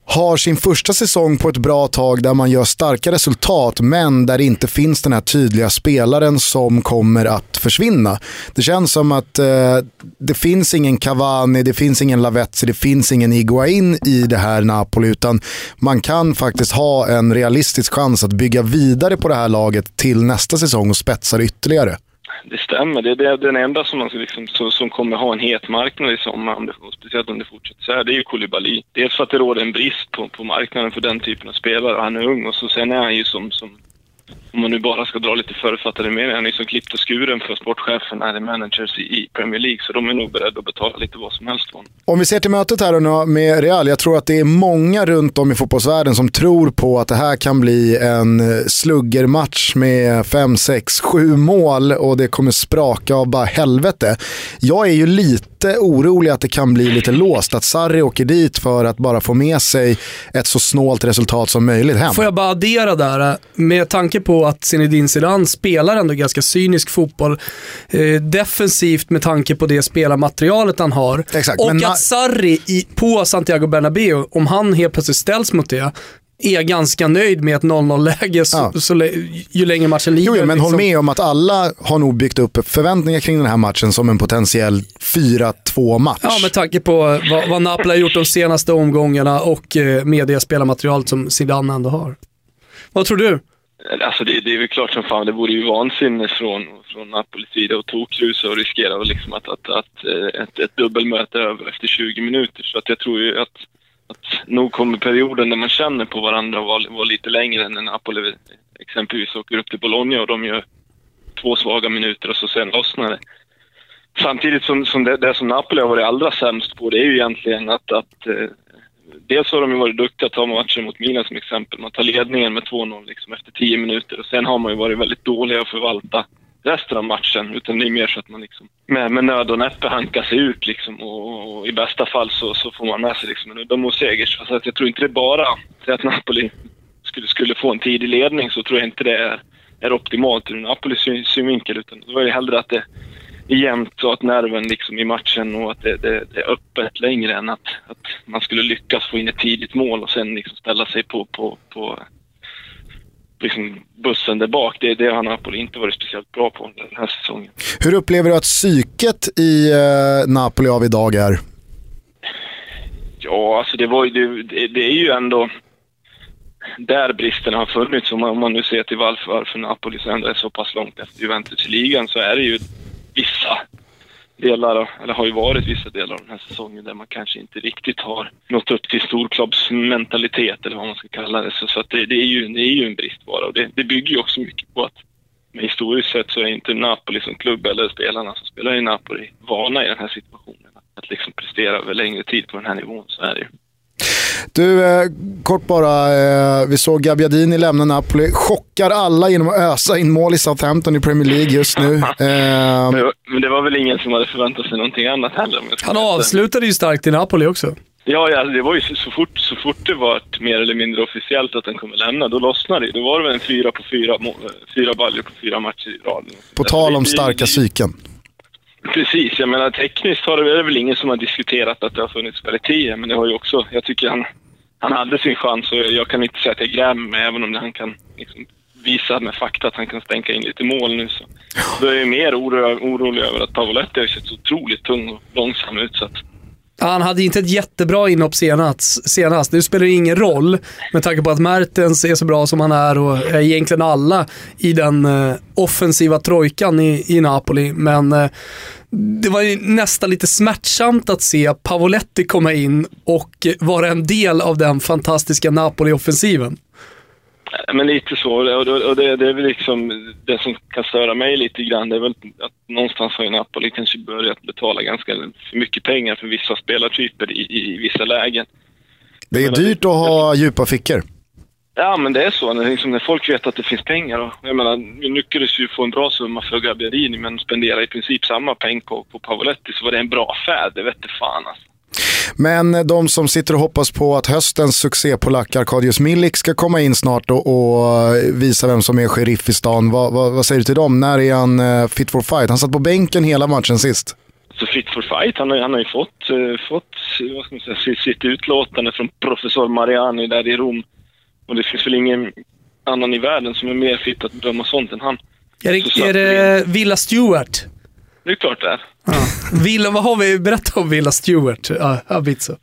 har sin första säsong på ett bra tag där man gör starka resultat men där det inte finns den här tydliga spelaren som kommer att försvinna. Det känns som att eh, det finns ingen Cavani, det finns ingen Lavezzi, det finns ingen Iguain i det här Napoli utan man kan faktiskt ha en realistisk chans att bygga vidare på det här laget till nästa säsong och spetsa det ytterligare. Det stämmer. Det är det, den enda som, man ska liksom, som, som kommer ha en het marknad i sommar, om det, speciellt om det fortsätter så här, det är ju Koulibaly. Dels för att det råder en brist på, på marknaden för den typen av spelare. Han är ung och så sen är han ju som, som om man nu bara ska dra lite förutfattade meningar, han är som klippt och skuren för sportchefen när är managers i, Premier League, så de är nog beredda att betala lite vad som helst för honom. Om vi ser till mötet här nu med Real, jag tror att det är många runt om i fotbollsvärlden som tror på att det här kan bli en eh, sluggermatch med 5, 6, 7 mål och det kommer spraka av bara helvete. Jag är ju lite orolig att det kan bli lite låst, att Sarri åker dit för att bara få med sig ett så snålt resultat som möjligt hem. Får jag bara addera där, med tanke på att Zinedine Zidane spelar ändå ganska cynisk fotboll, eh, defensivt med tanke på det spelarmaterialet han har. Exakt, och att Sarri i, på Santiago Bernabéu, om han helt plötsligt ställs mot det, är ganska nöjd med ett 0-0-läge så, Ja. så, ju längre matchen lider. Jo, jo, men håll liksom. med om att alla har nog byggt upp förväntningar kring den här matchen som en potentiell 4-2 match. Ja, med tanke på vad, vad Napoli har gjort de senaste omgångarna och eh, med det spelarmaterialet som Zidane ändå har. Vad tror du? Alltså det, det är väl klart som fan, det vore ju vansinne från, från Napolis sida att tokrusa och riskera liksom att, att, att eh, ett, ett dubbelmöte över efter 20 minuter. Så att jag tror ju att, att nog kommer perioden när man känner på varandra och vara var lite längre än när Napoli exempelvis åker upp till Bologna och de gör två svaga minuter och så sen lossnar det. Samtidigt som, som det, det som Napoli har varit allra sämst på det är ju egentligen att, att eh, dels har de ju varit duktiga att ta matcher mot Milan som exempel. Man tar ledningen med 2-0 liksom efter 10 minuter och sen har man ju varit väldigt dåliga att förvalta resten av matchen. Utan det är mer så att man liksom med, med nöd och näppe hankar sig ut liksom och, och i bästa fall så, så får man med sig liksom en uddamålsseger. Så att jag tror inte det är bara så att Napoli skulle, skulle få en tidig ledning så tror jag inte det är, är optimalt ur Napolis synvinkel. Utan då är det hellre att det är jämnt och att nerven liksom i matchen och att det, det, det är öppet längre än att, att man skulle lyckas få in ett tidigt mål och sen liksom ställa sig på, på, på liksom bussen där bak. Det, det har Napoli inte varit speciellt bra på den här säsongen. Hur upplever du att psyket i eh, Napoli av idag är? Ja, alltså det, var ju, det, det, är ju ändå där bristen har funnits. Om man, om man nu ser till varför, varför Napoli ändå är så pass långt efter Juventus i ligan så är det ju vissa delar, eller har ju varit vissa delar av den här säsongen där man kanske inte riktigt har nått upp till storklubbsmentalitet eller vad man ska kalla det. Så, så att det, det, är ju, det är ju en bristvara och det, det bygger ju också mycket på att men historiskt sett så är inte Napoli som klubb eller spelarna som spelar i Napoli vana i den här situationen. Att liksom prestera över längre tid på den här nivån, så är det ju. Du, eh, kort bara. Eh, vi såg Gabbiadini lämna Napoli. Chockar alla genom att ösa in mål i Southampton i Premier League just nu. Eh, Men det var- väl ingen som hade förväntat sig någonting annat heller. Han avslutade ju starkt i Napoli också. Ja, ja, det var ju så, fort, så fort det var mer eller mindre officiellt att han kommer lämna, då lossnade det. Då var det väl en fyra på fyra, må- fyra baljor på fyra matcher i rad. på tal om starka psyken. Precis, jag menar tekniskt har det väl- är det väl ingen som har diskuterat att det har funnits kvalitet, men det har ju också, jag tycker han, han hade sin chans och jag kan inte säga att jag grämer mig, även om han kan liksom visa med fakta att han kan stänka in lite mål nu. Så. Då är jag mer oro, orolig över att Pavoletti har sett så otroligt tung och långsam ut. Så att, han hade inte ett jättebra inhopp senast. senast. Det spelar det ingen roll med tanke på att Mertens är så bra som han är och är egentligen alla i den eh, offensiva trojkan i, i Napoli. Men eh, det var ju nästan lite smärtsamt att se Pavoletti komma in och vara en del av den fantastiska Napoli-offensiven. Men lite så. Och, och, och det, det är väl liksom det som kan störa mig lite grann. Det är väl att någonstans har ju Napoli kanske börjat betala ganska för mycket pengar för vissa spelartyper i, i vissa lägen. Det är dyrt att ha djupa fickor. Ja, men det är så. När, liksom, när folk vet att det finns pengar. Och, jag menar, vi lyckades ju få en bra summa för Gabbiadini, men spendera i princip samma peng på, på Pavoletti så var det en bra affär. Det vette fan alltså. Men de som sitter och hoppas på att höstens succépolack Arkadiusz Milik ska komma in snart och, och visa vem som är sheriff i stan. Vad, vad, vad säger du till dem? När är han eh, fit for fight? Han satt på bänken hela matchen sist. Så fit for fight, han har, han har ju fått, eh, fått vad ska man säga, sitt, sitt utlåtande från professor Mariani där i Rom. Och det finns väl ingen annan i världen som är mer fit att bedöma sånt än han. Är det, är det Villa Stewart? Det är klart det är. Ja. Villa, vad har vi berättat om Villa Stewart? Ja, Abitso.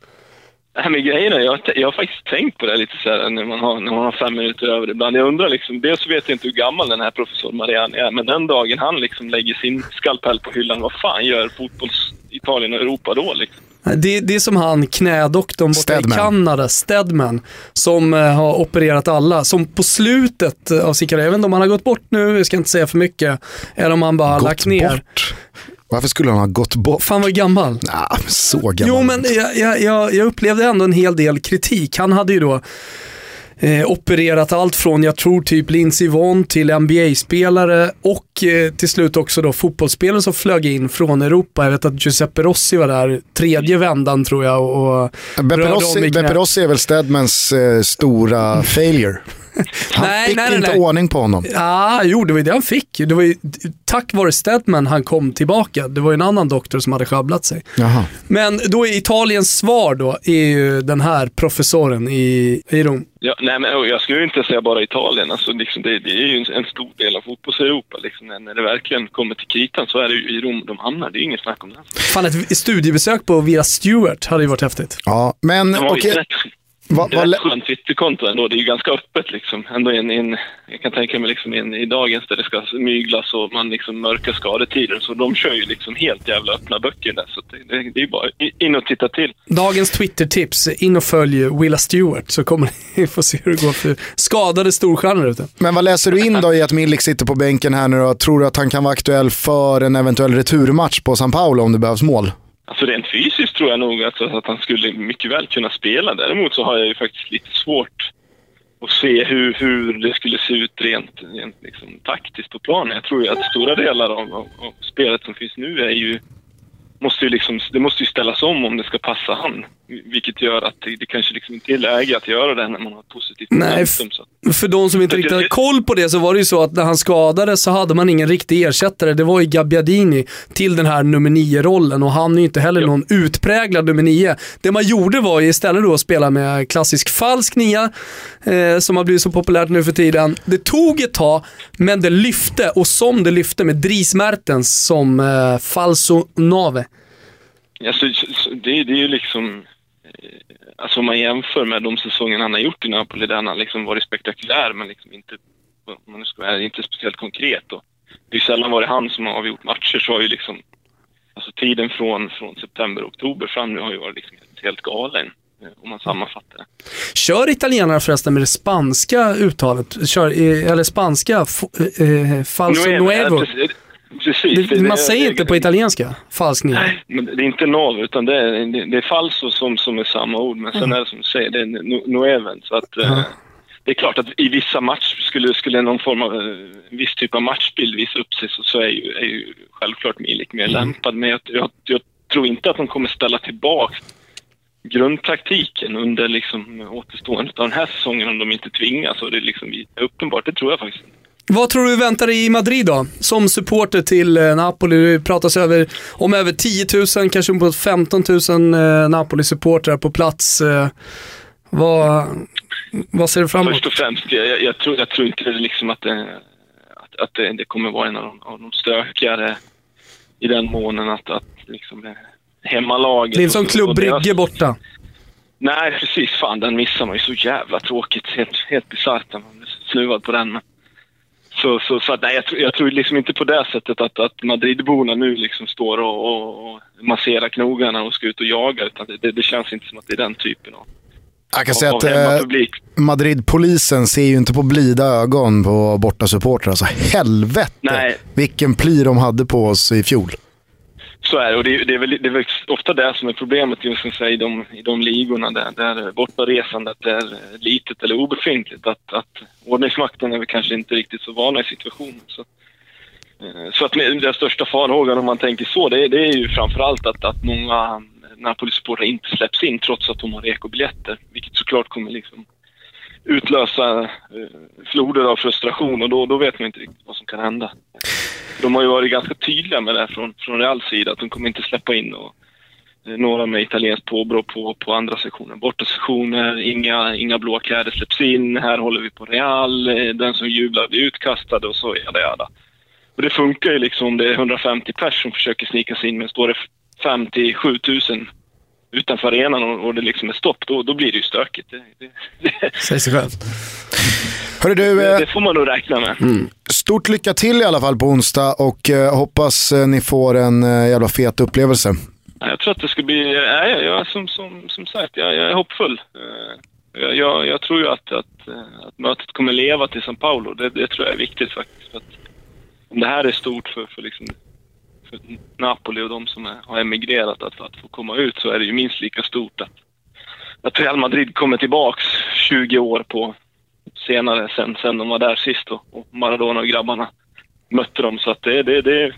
Nej, men grejen är, jag, jag har faktiskt tänkt på det lite så här, när man har, när man har fem minuter över ibland. Jag undrar liksom, dels så vet jag inte hur gammal den här professor Mariani är, men den dagen han liksom lägger sin skalpell på hyllan, vad fan gör fotbolls-Italien och Europa då liksom? Det, det är som han knädoktorn borta Stedman. i Kanada, Stedman, som eh, har opererat alla. Som på slutet av sin karriär, jag vet inte om han har gått bort nu, jag ska inte säga för mycket, eller om han bara har Gått lagt ner. bort. Varför skulle han ha gått bort? Fan vad gammal. Nah, så gammal. Jo men jag, jag, jag upplevde ändå en hel del kritik. Han hade ju då eh, opererat allt från, jag tror typ Lindsey Vonn till NBA-spelare och eh, till slut också då fotbollsspelare som flög in från Europa. Jag vet att Giuseppe Rossi var där, tredje vändan tror jag. Och, Beppe Rossi. Beppe Rossi är väl Stedmans eh, stora failure. Han Nej, fick nej, nej, inte nej. ordning på honom. Ja, jo det var ju det han fick. Det var ju tack vare Stedman han kom tillbaka. Det var ju en annan doktor som hade sjabblat sig. Jaha. Men då är Italiens svar då, är ju den här professoren i, i Rom. Ja, nej, men jag skulle ju inte säga bara Italien. Alltså, liksom, det, det är ju en, en stor del av fotbolls-Europa. Liksom, när, när det verkligen kommer till kritan så är det ju i Rom de hamnar. Det är ju inget snack om det. Fan, ett studiebesök på Vera Stewart hade ju varit häftigt. Ja, men okej. ett Vad- vad lä- rätt skönt Twitterkonto ändå. Det är ju ganska öppet liksom. Ändå in, in, jag kan tänka mig liksom in, i dagens där det ska myglas och man liksom mörka skadetider. Så de kör ju liksom helt jävla öppna böcker där. Så det, det, det är bara in och titta till. Dagens Twitter-tips, in och följ Willa Stewart så kommer ni få se hur det går för skadade storstjärnor ute. Men vad läser du in då i att Milik sitter på bänken här nu då? Tror du att han kan vara aktuell för en eventuell returmatch på San Paolo om det behövs mål? Alltså rent fysiskt tror jag nog att, att han skulle mycket väl kunna spela. Däremot så har jag ju faktiskt lite svårt att se hur, hur det skulle se ut rent, rent liksom, taktiskt på planen. Jag tror ju att stora delar av, av, av spelet som finns nu är ju måste ju liksom, det måste ju ställas om om det ska passa han. Vilket gör att det, det kanske liksom inte är läge att göra det när man har ett positivt Nej, För de som inte riktigt hade koll på det så var det ju så att när han skadades så hade man ingen riktig ersättare. Det var ju Gabbiadini till den här nummer 9-rollen och han är ju inte heller Ja. någon utpräglad nummer 9. Det man gjorde var ju istället då att spela med klassisk falsk nia eh, som har blivit så populärt nu för tiden. Det tog ett tag, men det lyfte och som det lyfte med Dries Mertens som eh, falso nave. Alltså, så- så det, det är ju liksom... eh, Alltså om man jämför med de säsongerna han har gjort i Napoli där han har liksom varit spektakulär men liksom inte, om man nu ska vara inte speciellt konkret. Och det är sällan varit han som har avgjort matcher så har ju liksom... Alltså tiden från, från september, oktober fram nu har ju varit liksom helt, galen. eh, Om man sammanfattar det. Kör italienarna förresten med det spanska uttalet? Kör, eh, eller spanska eh, falso Nuevo, precis. Det, man säger inte på italienska, falsk nia. Nej, men det är inte nav, utan det är, det, det är falso som, som är samma ord. Men sen är det som du säger, det är noeven. Så att, eh, Ja. det är klart att i vissa matcher skulle, skulle någon form av, eh, viss typ av matchbild visa upp sig så, så är, ju, är ju självklart Milik mer lämpad. Men jag, jag, jag tror inte att de kommer ställa tillbaka grundtaktiken under liksom återstående av den här säsongen om de inte tvingas. Och det är liksom uppenbart, det tror jag faktiskt inte. Vad tror du väntar dig i Madrid då? Som supporter till eh, Napoli. Det pratas över, om över 10 000, kanske uppåt 15 000 eh, Napoli-supportrar på plats. Eh, vad, vad ser du fram emot? Först och främst, jag, jag, tror, jag tror inte liksom att, det, att, att det, det kommer vara en av de, av de stökigare i den månen att, att liksom, eh, hemmalaget... Det är som Klubb Brygge borta. Nej, precis. Fan, den missar man ju så jävla tråkigt. Helt, helt bisarrt man blir snuvad på den. Men, så, så, så att, nej, jag, tror, jag tror liksom inte på det sättet att, att Madridborna nu liksom står och, och, och masserar knogarna och ska ut och jaga. Utan det, det, det känns inte som att det är den typen av, Jag kan säga att eh. Madrid-polisen ser ju inte på blida ögon på bortasupportrar. Alltså helvete Nej. vilken pli de hade på oss i fjol. Så är det. Och det, det, är väl, det är väl ofta det som är problemet just som säger, i, de, i de ligorna där, där bortaresandet är litet eller obefintligt. Att, att ordningsmakten är väl kanske inte riktigt så vana i situationen. Så, eh, så att den största farhågan om man tänker så, det, är- det är ju framförallt att, att många eh, Napoli-supportrar inte släpps in trots att de har ekobiljetter. Vilket såklart kommer liksom utlösa eh, floder av frustration och då, då vet man inte riktigt vad som kan hända. De har ju varit ganska tydliga med det från, från Reals sida, att de kommer inte släppa in och, eh, några med italienskt påbrå på, på andra sektioner. Borta sektioner, inga, inga blåa kläder släpps in, här håller vi på Real, eh, den som jublar blir utkastad och så jada jada. Och det funkar ju liksom om det är 150 pers som försöker snika sig in, men står det 5 till 7 000 utanför arenan och, och det liksom är stopp, då, då blir det ju stökigt. Det, det, det, Säg sig själv. Hörru du, det, eh, det får man nog räkna med. stort lycka till i alla fall på onsdag och eh, hoppas eh, ni får en eh, jävla fet upplevelse. Jag tror att det ska bli... Nej, jag, jag, som, som, som sagt, jag, jag är hoppfull. Eh, jag, jag, jag tror ju att, att, eh, att mötet kommer leva till São Paulo. Det, det tror jag är viktigt faktiskt. För att om det här är stort för, för, liksom, för Napoli och de som är, har emigrerat att, att få komma ut så är det ju minst lika stort att, att Real Madrid kommer tillbaks 20 år på senare sen, sen de var där sist och, och Maradona och grabbarna mötte dem. Så att det, det, det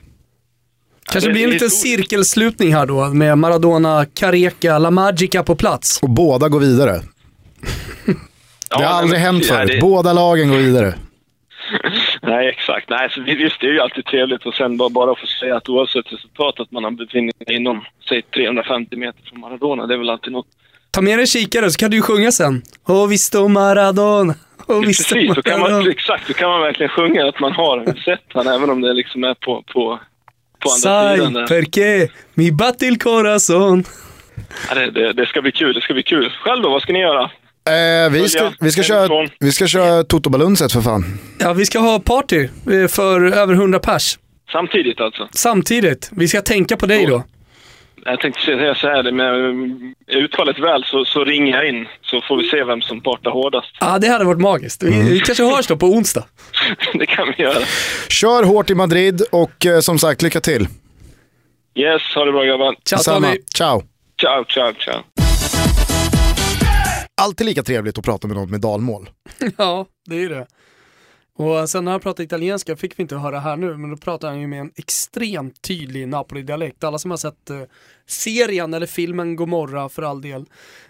Kanske blir en liten cirkelslutning här då med Maradona, Careca, La Magica på plats. Och båda går vidare. Ja, det har aldrig hänt förut. Båda lagen går vidare. Nej, exakt. Nej, så vi- visst, det är ju alltid trevligt och sen bara, bara få säga att oavsett resultat att man har befunnit sig inom, säg 350 meter från Maradona, det är väl alltid något. Ta med dig en kikare så kan du ju sjunga sen. Oh visto Maradona, oh visto Precis, då kan man, Maradona. exakt, då kan man verkligen sjunga att man har sett han även om det liksom är på, på, på andra Sai sidan. Där. perché mi batte il corazon. Ja, det, det, det ska bli kul, det ska bli kul. Själv då, vad ska ni göra? Eh, vi, ska, vi, ska köra, vi ska köra Toto Balunset för fan. Ja, vi ska ha party eh, för över 100 pers. Samtidigt alltså? Samtidigt. Vi ska tänka på dig då. Jag tänkte säga så här, med är utfallet väl så, så ringer jag in så får vi se vem som partar hårdast. Ja, det hade varit magiskt. Vi, Mm. vi kanske hörs då på onsdag. det kan vi göra. Kör hårt i Madrid och eh, som sagt, lycka till. Yes, ha det bra grabbar. Ciao. Tony. Ciao. Ciao, ciao, ciao. Alltid lika trevligt att prata med någon med dalmål. Ja, det är det. Och sen när han pratade italienska fick vi inte höra här nu, men då pratar han ju med en extremt tydlig Napoli-dialekt. Alla som har sett eh, serien eller filmen Gomorra för all del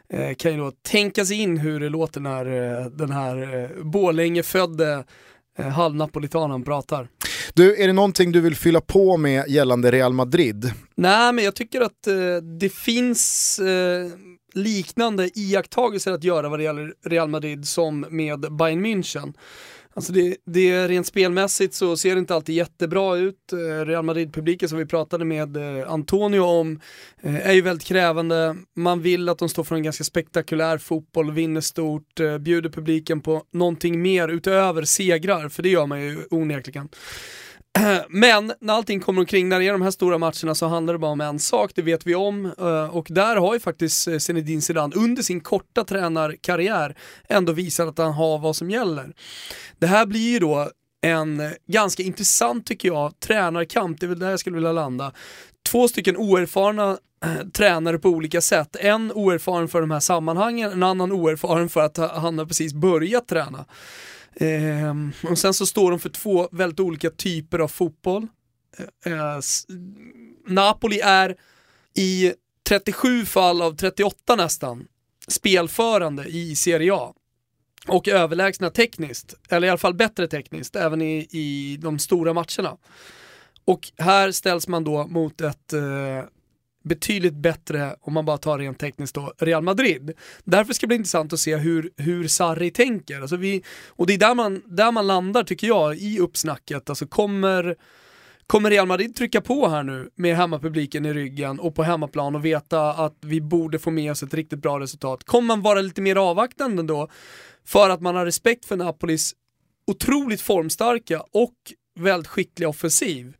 eh, kan ju då tänka sig in hur det låter när eh, den här eh, Borlänge-födde eh, halvnapolitanen pratar. Du, är det någonting du vill fylla på med gällande Real Madrid? Nej, men jag tycker att eh, det finns eh, liknande iakttagelser att göra vad det gäller Real Madrid som med Bayern München. Alltså det, det rent spelmässigt så ser det inte alltid jättebra ut. Eh, Real Madrid-publiken som vi pratade med eh, Antonio om eh, är ju väldigt krävande. Man vill att de står för en ganska spektakulär fotboll, vinner stort, bjuder publiken på någonting mer utöver segrar, för det gör man ju onekligen. Men när allting kommer omkring, när det är de här stora matcherna så handlar det bara om en sak, det vet vi om. Eh, och där har ju faktiskt eh, Zinedine Zidane under sin korta tränarkarriär ändå visat att han har vad som gäller. Det här blir ju då en ganska intressant tycker jag, tränarkamp, det är väl där jag skulle vilja landa. Två stycken oerfarna eh, tränare på olika sätt. En oerfaren för de här sammanhangen, en annan oerfaren för att han har precis börjat träna. Eh, och sen så står de för två väldigt olika typer av fotboll. Eh, eh, Napoli är i 37 fall av 38 nästan spelförande i Serie A. Och överlägsna tekniskt, eller i alla fall bättre tekniskt, även i, i de stora matcherna. Och här ställs man då mot ett eh, betydligt bättre, om man bara tar rent tekniskt då, Real Madrid. Därför ska det bli intressant att se hur, hur Sarri tänker. Alltså vi, och det är där man, där man landar tycker jag i uppsnacket. Alltså kommer, kommer Real Madrid trycka på här nu med hemmapubliken i ryggen och på hemmaplan och veta att vi borde få med oss ett riktigt bra resultat? Kommer man vara lite mer avvaktande då för att man har respekt för Napolis otroligt formstarka och väldigt skickliga offensiv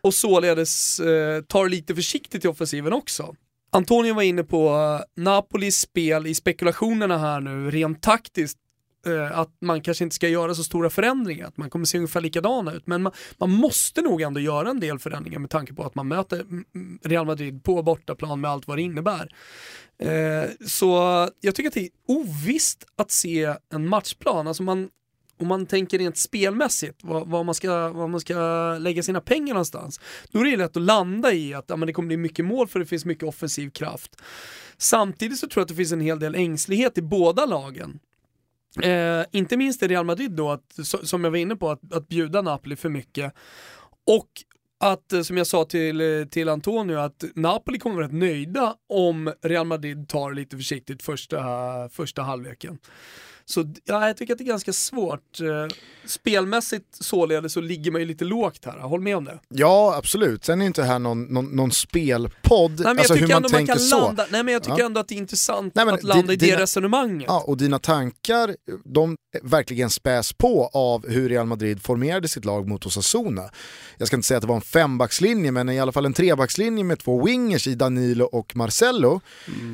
och således eh, tar lite försiktigt i offensiven också. Antonio var inne på eh, Napolis spel i spekulationerna här nu, rent taktiskt, eh, att man kanske inte ska göra så stora förändringar, att man kommer se ungefär likadana ut. Men man, man måste nog ändå göra en del förändringar med tanke på att man möter mm, mm, Real Madrid på bortaplan med allt vad det innebär. Eh, så jag tycker att det är ovisst att se en matchplan. Alltså man, om man tänker rent spelmässigt, vad, vad, man ska, vad man ska lägga sina pengar någonstans, då är det lätt att landa i att ja, men det kommer bli mycket mål för det finns mycket offensiv kraft. Samtidigt så tror jag att det finns en hel del ängslighet i båda lagen. Eh, inte minst i Real Madrid då, att, som jag var inne på, att, att bjuda Napoli för mycket. Och att, eh, som jag sa till, eh, till Antonio, att Napoli kommer vara rätt nöjda om Real Madrid tar lite försiktigt första, första halvleken. Så ja, jag tycker att det är ganska svårt. Eh, Spelmässigt således så ligger man ju lite lågt här, håll med om det. Ja, absolut. Sen är inte det här någon, någon, någon spelpodd, Nej, men alltså jag hur tycker man ändå man tänker kan så. landa, nej men jag tycker Ja. ändå att det är intressant Nej, att landa i det dina- resonemanget. Ja, och dina tankar, de verkligen späs på av hur Real Madrid formerade sitt lag mot Osasuna. Jag ska inte säga att det var en fembackslinje, men i alla fall en trebackslinje med två wingers i Danilo och Marcelo.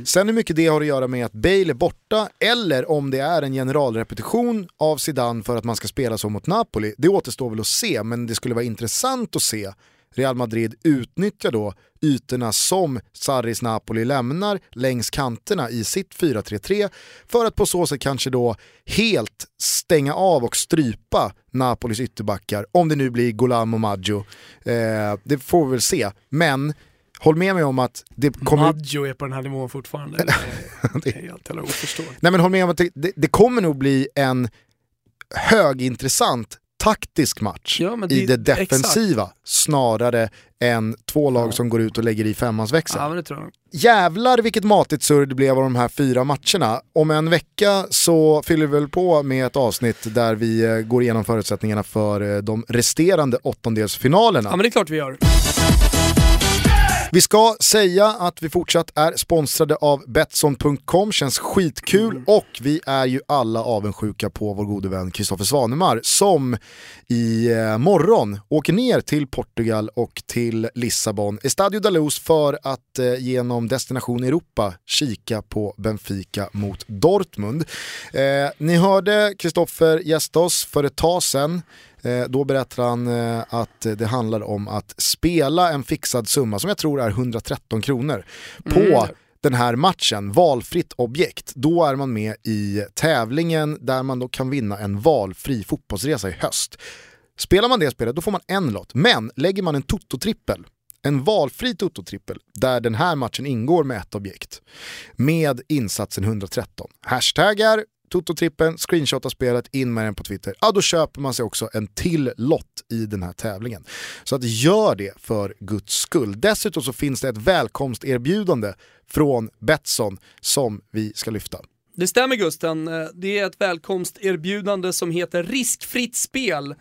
Sen hur mycket det har att göra med att Bale är borta, eller om det är en generalrepetition av Zidane för att man ska spela så mot Napoli, det återstår väl att se, men det skulle vara intressant att se Real Madrid utnyttja då ytorna som Sarris Napoli lämnar längs kanterna i sitt 4-3-3 för att på så sätt kanske då helt stänga av och strypa Napolis ytterbackar, om det nu blir Golam och Maggio. Eh, det får vi väl se, men håll med mig om att det kommer... Maggio är på den här nivån fortfarande. Det är helt jävla oförståeligt. Nej men håll med om att det, det, det kommer nog bli en högintressant taktisk match Ja, men i det- det defensiva snarare än två lag Ja. som går ut och lägger i femmansväxeln. Ja men det. Jävlar vilket matigt surr det blev av de här fyra matcherna. Om en vecka så fyller vi väl på med ett avsnitt där vi eh, går igenom förutsättningarna för eh, de resterande åttondelsfinalerna. Ja men det är klart vi gör. Vi ska säga att vi fortsatt är sponsrade av Betsson.com, känns skitkul Mm. och vi är ju alla avundsjuka på vår gode vän Kristoffer Svanemar som i eh, morgon åker ner till Portugal och till Lissabon, Estadio da Luz för att eh, genom Destination Europa kika på Benfica mot Dortmund. Eh, ni hörde Kristoffer gästa oss för ett tag sedan. Eh, Då berättar han eh, att det handlar om att spela en fixad summa som jag tror är 113 kronor på Mm. den här matchen, valfritt objekt. Då är man med i tävlingen där man då kan vinna en valfri fotbollsresa i höst. Spelar man det spelet då får man en lott, men lägger man en toto-trippel en valfri toto-trippel där den här matchen ingår med ett objekt med insatsen 113. Hashtaggar Toto-trippen, screenshotta spelet, in med den på Twitter. Ja, då köper man sig också en till lott i den här tävlingen. Så att gör det för guds skull. Dessutom så finns det ett välkomsterbjudande från Betsson som vi ska lyfta. Det stämmer Gusten, eh, det är ett välkomsterbjudande som heter riskfritt spel.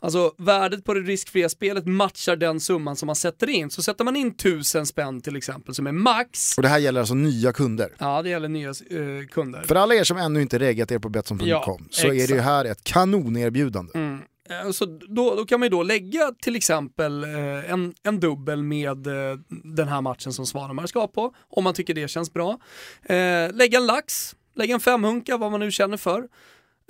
Alltså värdet på det riskfria spelet matchar den summan som man sätter in. Så sätter man in tusen spänn till exempel som är max, Och det här gäller alltså nya kunder. ja det gäller nya eh, kunder. För alla er som ännu inte reggat er på Betsson.com Ja, så är det ju exakt. här ett kanonerbjudande. Mm. Eh, Så då, då kan man ju då lägga till exempel eh, en, en dubbel med eh, den här matchen som Svanemar ska på, om man tycker det känns bra. Eh, lägga en lax, lägga en femhunka, vad man nu känner för.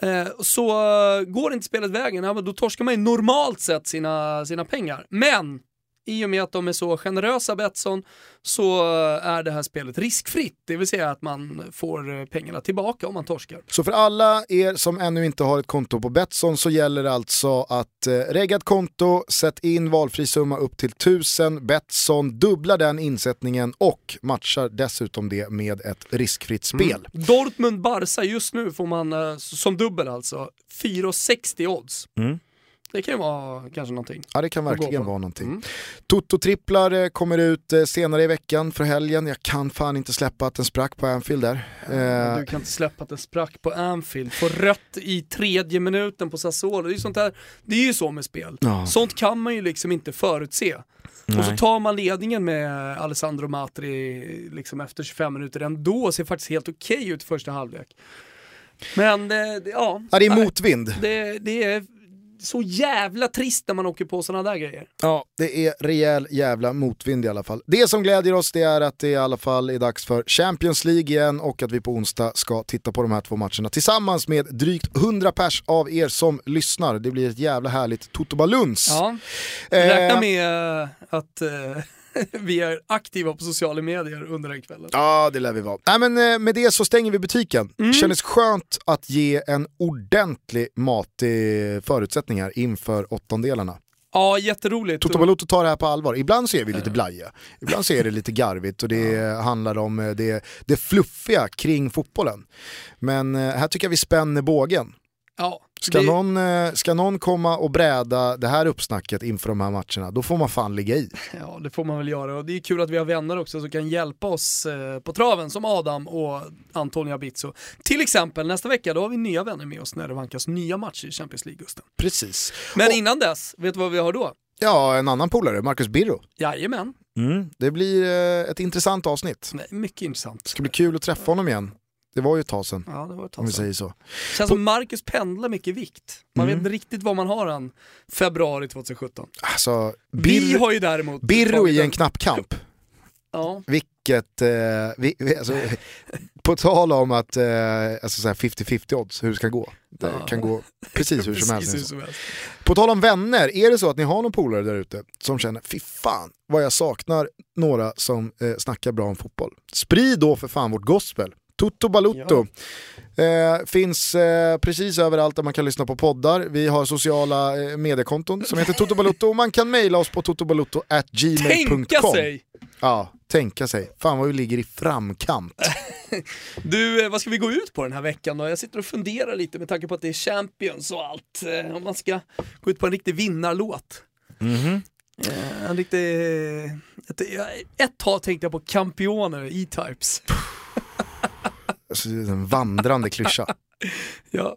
Eh, så eh, går inte spelet vägen, ja, men då torskar man ju normalt sett sina, sina pengar. Men i och med att de är så generösa Betsson så är det här spelet riskfritt, det vill säga att man får eh, pengarna tillbaka om man torskar. Så för alla er som ännu inte har ett konto på Betsson så gäller det alltså att eh, regga ett konto, sätt in valfri summa upp till 1000, Betsson dubblar den insättningen och matchar dessutom det med ett riskfritt spel. Dortmund-Barca just nu får man eh, som dubbel alltså 4,60 odds. Mm. Det kan ju vara kanske någonting. Ja det kan verkligen vara någonting. Mm. Toto-tripplar eh, kommer ut eh, senare i veckan för helgen. Jag kan fan inte släppa att den sprack på Anfield där. Eh, Du kan inte släppa att den sprack på Anfield, få rött i tredje minuten på Sassuolo. Det är ju, sånt där, det är ju så med spel. Ja. Sånt kan man ju liksom inte förutse. Och så tar man ledningen med Alessandro Matri liksom efter 25 minuter ändå ser faktiskt helt okej ut i första halvlek. Men det, det, ja, Ja, det är nej, motvind. det, det är så jävla trist när man åker på sådana där grejer. Ja, det är rejäl jävla motvind i alla fall. Det som glädjer oss det är att det i alla fall är dags för Champions League igen och att vi på onsdag ska titta på de här två matcherna tillsammans med drygt 100 pers av er som lyssnar. Det blir ett jävla härligt Toto Baluns. Ja, Eh, räkna med eh, att eh, vi är aktiva på sociala medier under den kvällen. Ja, det lär vi vara. Nej, men eh, med det så stänger vi butiken. Mm. Kändes skönt att ge en ordentlig matig förutsättningar inför åttondelarna. Ja, jätteroligt. Toto Balotto tar det här på allvar. Ibland så är vi lite blaja, ibland så är det lite garvigt och det handlar om eh, det, det fluffiga kring fotbollen. Men eh, här tycker jag vi spänner bågen. Ja, Ska, det- någon, eh, ska någon komma och bräda det här uppsnacket inför de här matcherna, då får man fan ligga i. Ja, det får man väl göra och det är kul att vi har vänner också som kan hjälpa oss eh, på traven som Adam och Antonija Bitso. Till exempel nästa vecka, då har vi nya vänner med oss när det vankas nya matcher i Champions League, Gusten. Precis. Men Och- innan dess, vet du vad vi har då? Ja, en annan polare, Marcus Birro. Jajamän, Det blir eh, ett intressant avsnitt. Nej, mycket intressant. Det ska bli kul att träffa honom igen. Det var ju ett tag sedan, Ja, det var ett om vi tag sedan. säger så. Känns som Marcus pendlar mycket vikt. Man Mm. vet inte riktigt vad man har han februari 2017. Alltså, Vi Bir har ju däremot Birro i en knappkamp. Ja, Vilket, eh, vi, vi, alltså, på tal om att, eh, alltså så här 50-50 odds, hur det ska gå. Det Ja. kan gå precis hur som helst. precis hur som helst. På tal om vänner, är det så att ni har någon polare där ute som känner fy fan vad jag saknar några som eh, snackar bra om fotboll. Sprid då för fan vårt gospel. Toto Balutto. Eh, finns eh, precis överallt där man kan lyssna på poddar. Vi har sociala eh, mediekonton som heter Toto Balutto och man kan mejla oss på totobalutto.gmail.com. Tänka sig! Ja, tänka sig. Fan vad vi ligger i framkant. Du, eh, vad ska vi gå ut på den här veckan då? Jag sitter och funderar lite med tanke på att det är Champions och allt. Eh, Om man ska gå ut på en riktig vinnarlåt. Eh, En riktig... Ett, ett tag tänkte jag på Campioner, E-Types. Alltså, en vandrande klyscha. Ja.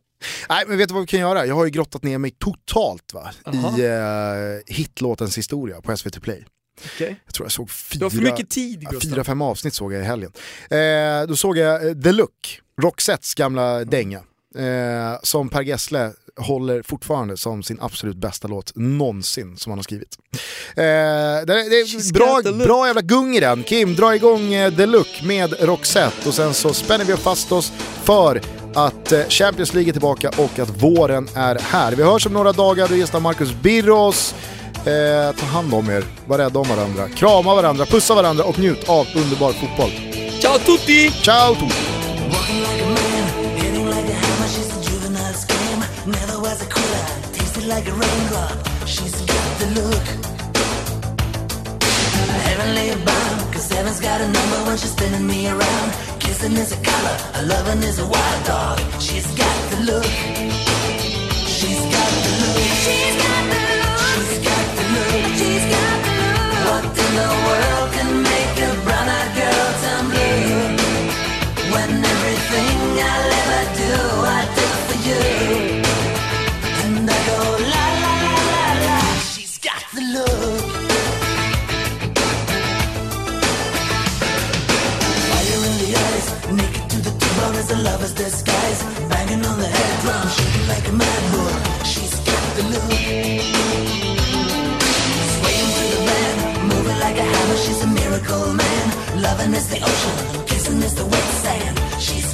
Nej men vet du vad vi kan göra? Jag har ju grottat ner mig totalt va? Aha. i eh, hitlåtens historia på SVT Play. Okej. Jag tror jag såg har för fyra, mycket tid Gustav. fyra, fem avsnitt såg jag i helgen. Eh, då såg jag eh, The Look, Roxettes gamla dänga. Eh, som Per Gessle håller fortfarande som sin absolut bästa låt någonsin som han har skrivit. Eh, det, är- det She's är bra, bra jävla gung i den. Kim, dra igång eh, The Look med Roxette och sen så spänner vi fast oss för att eh, Champions League är tillbaka och att våren är här. Vi hörs om några dagar, då gästar Marcus Birros. Eh, ta hand om er, var rädda om varandra, krama varandra, pussa varandra och njut av underbar fotboll. Ciao tutti! Ciao tutti! Tasted like a raindrop. She's got the look. Heavenly bound, cause heaven's got a number when she's spinning me around. Kissing is a color, a loving is a wild dog. She's got the look. She's got the look. She's got the look. She's got the look. She's got the look. What in the world disguise. Banging on the head drum, shaking like a mad bull. She's got the look. Swaying to the band, moving like a hammer. She's a miracle man. Loving is the ocean, kissing is the wet sand. She's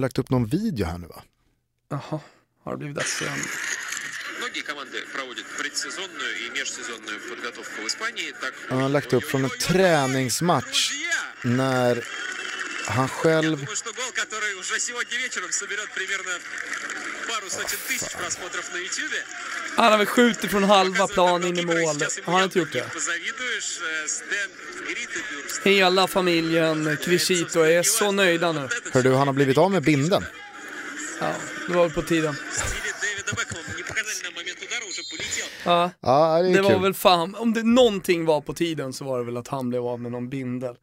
ju lagt upp någon video här nu va? Jaha, har det blivit dags igen? Многие команды проводят предсезонную и межсезонную подготовку в Испании. Так Han har lagt upp från en träningsmatch när han själv... Han har väl skjutit från halva plan in i mål. Har han inte gjort det? Hela familjen Crescito är så nöjda nu. Hör du, han har blivit av med binden. Ja, det var väl på tiden. Ja, ja det, det var väl fan, om det någonting var på tiden så var det väl att han blev av med någon bindel.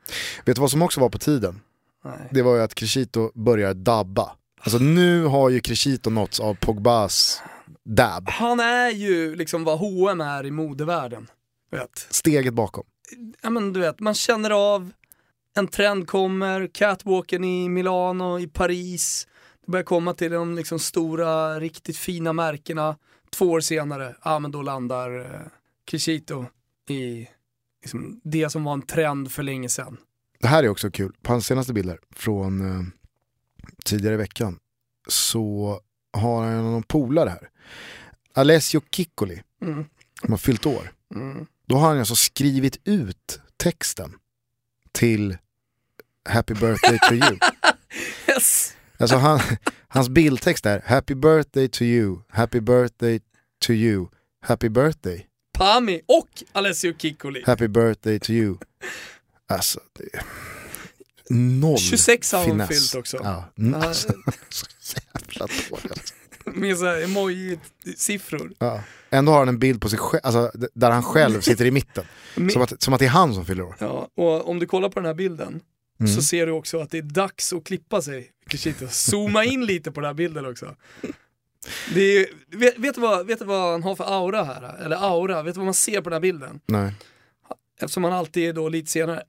Vet du vad som också var på tiden? Nej. Det var ju att Crescito börjar dabba. Alltså nu har ju Crescito nåtts av Pogbas dab. Han är ju liksom vad H&M är i modevärlden. Vet. Steget bakom. Ja men du vet, man känner av, en trend kommer, catwalken i Milano, i Paris, det börjar komma till de liksom stora, riktigt fina märkena. Två år senare, ja men då landar eh, Crescito i liksom, det som var en trend för länge sedan. Det här är också kul. På hans senaste bilder från eh, tidigare i veckan så har han någon polare här. Alessio Kiccoli, Mm. som har fyllt år. Mm. Då har han alltså skrivit ut texten till Happy birthday to you. Yes! Alltså han, hans bildtext är Happy birthday to you, happy birthday to you, happy birthday, Pami och Alessio Kiccoli. happy birthday to you. Alltså, det är noll 26 har finess. fyllt också. Ja, alltså, så jävla dåligt. Med såhär emoji-siffror. Ja. Ändå har han en bild på sig själv, alltså, där han själv sitter i mitten. Som att, som att det är han som fyller år. Ja, och om du kollar på den här bilden Mm. så ser du också att det är dags att klippa sig. Zooma in lite på den här bilden också. Det är, vet, vet, du vad, vet du vad han har för aura här? Eller aura, vet du vad man ser på den här bilden? Nej. Eftersom han alltid är då lite senare.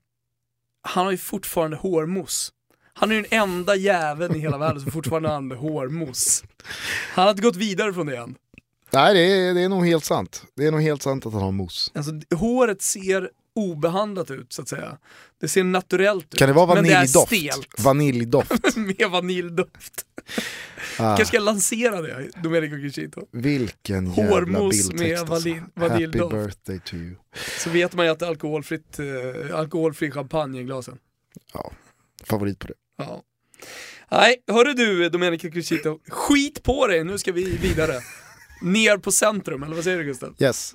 Han har ju fortfarande hårmos. Han är ju den enda jäveln i hela världen som fortfarande använder hårmos. Han har inte gått vidare från det än. Nej, det är, det är nog helt sant. Det är nog helt sant att han har mos. Alltså, håret ser obehandlat ut så att säga. Det ser naturellt ut. Kan det vara Men det är vaniljdoft? stelt. Vaniljdoft. med vaniljdoft. Ah, Kanske ska lansera det, Domenico Crescito. vilken jävla Hårmos bildtext med alltså. vanil- vaniljdoft. Happy birthday to you. Så vet man ju att det är alkoholfritt, eh, alkoholfri champagne i glasen. Favorit på det. Ja. Nej, hörru du Domenico Crescito, skit på dig, nu ska vi vidare. Ner på centrum, eller vad säger du Gustav? Yes.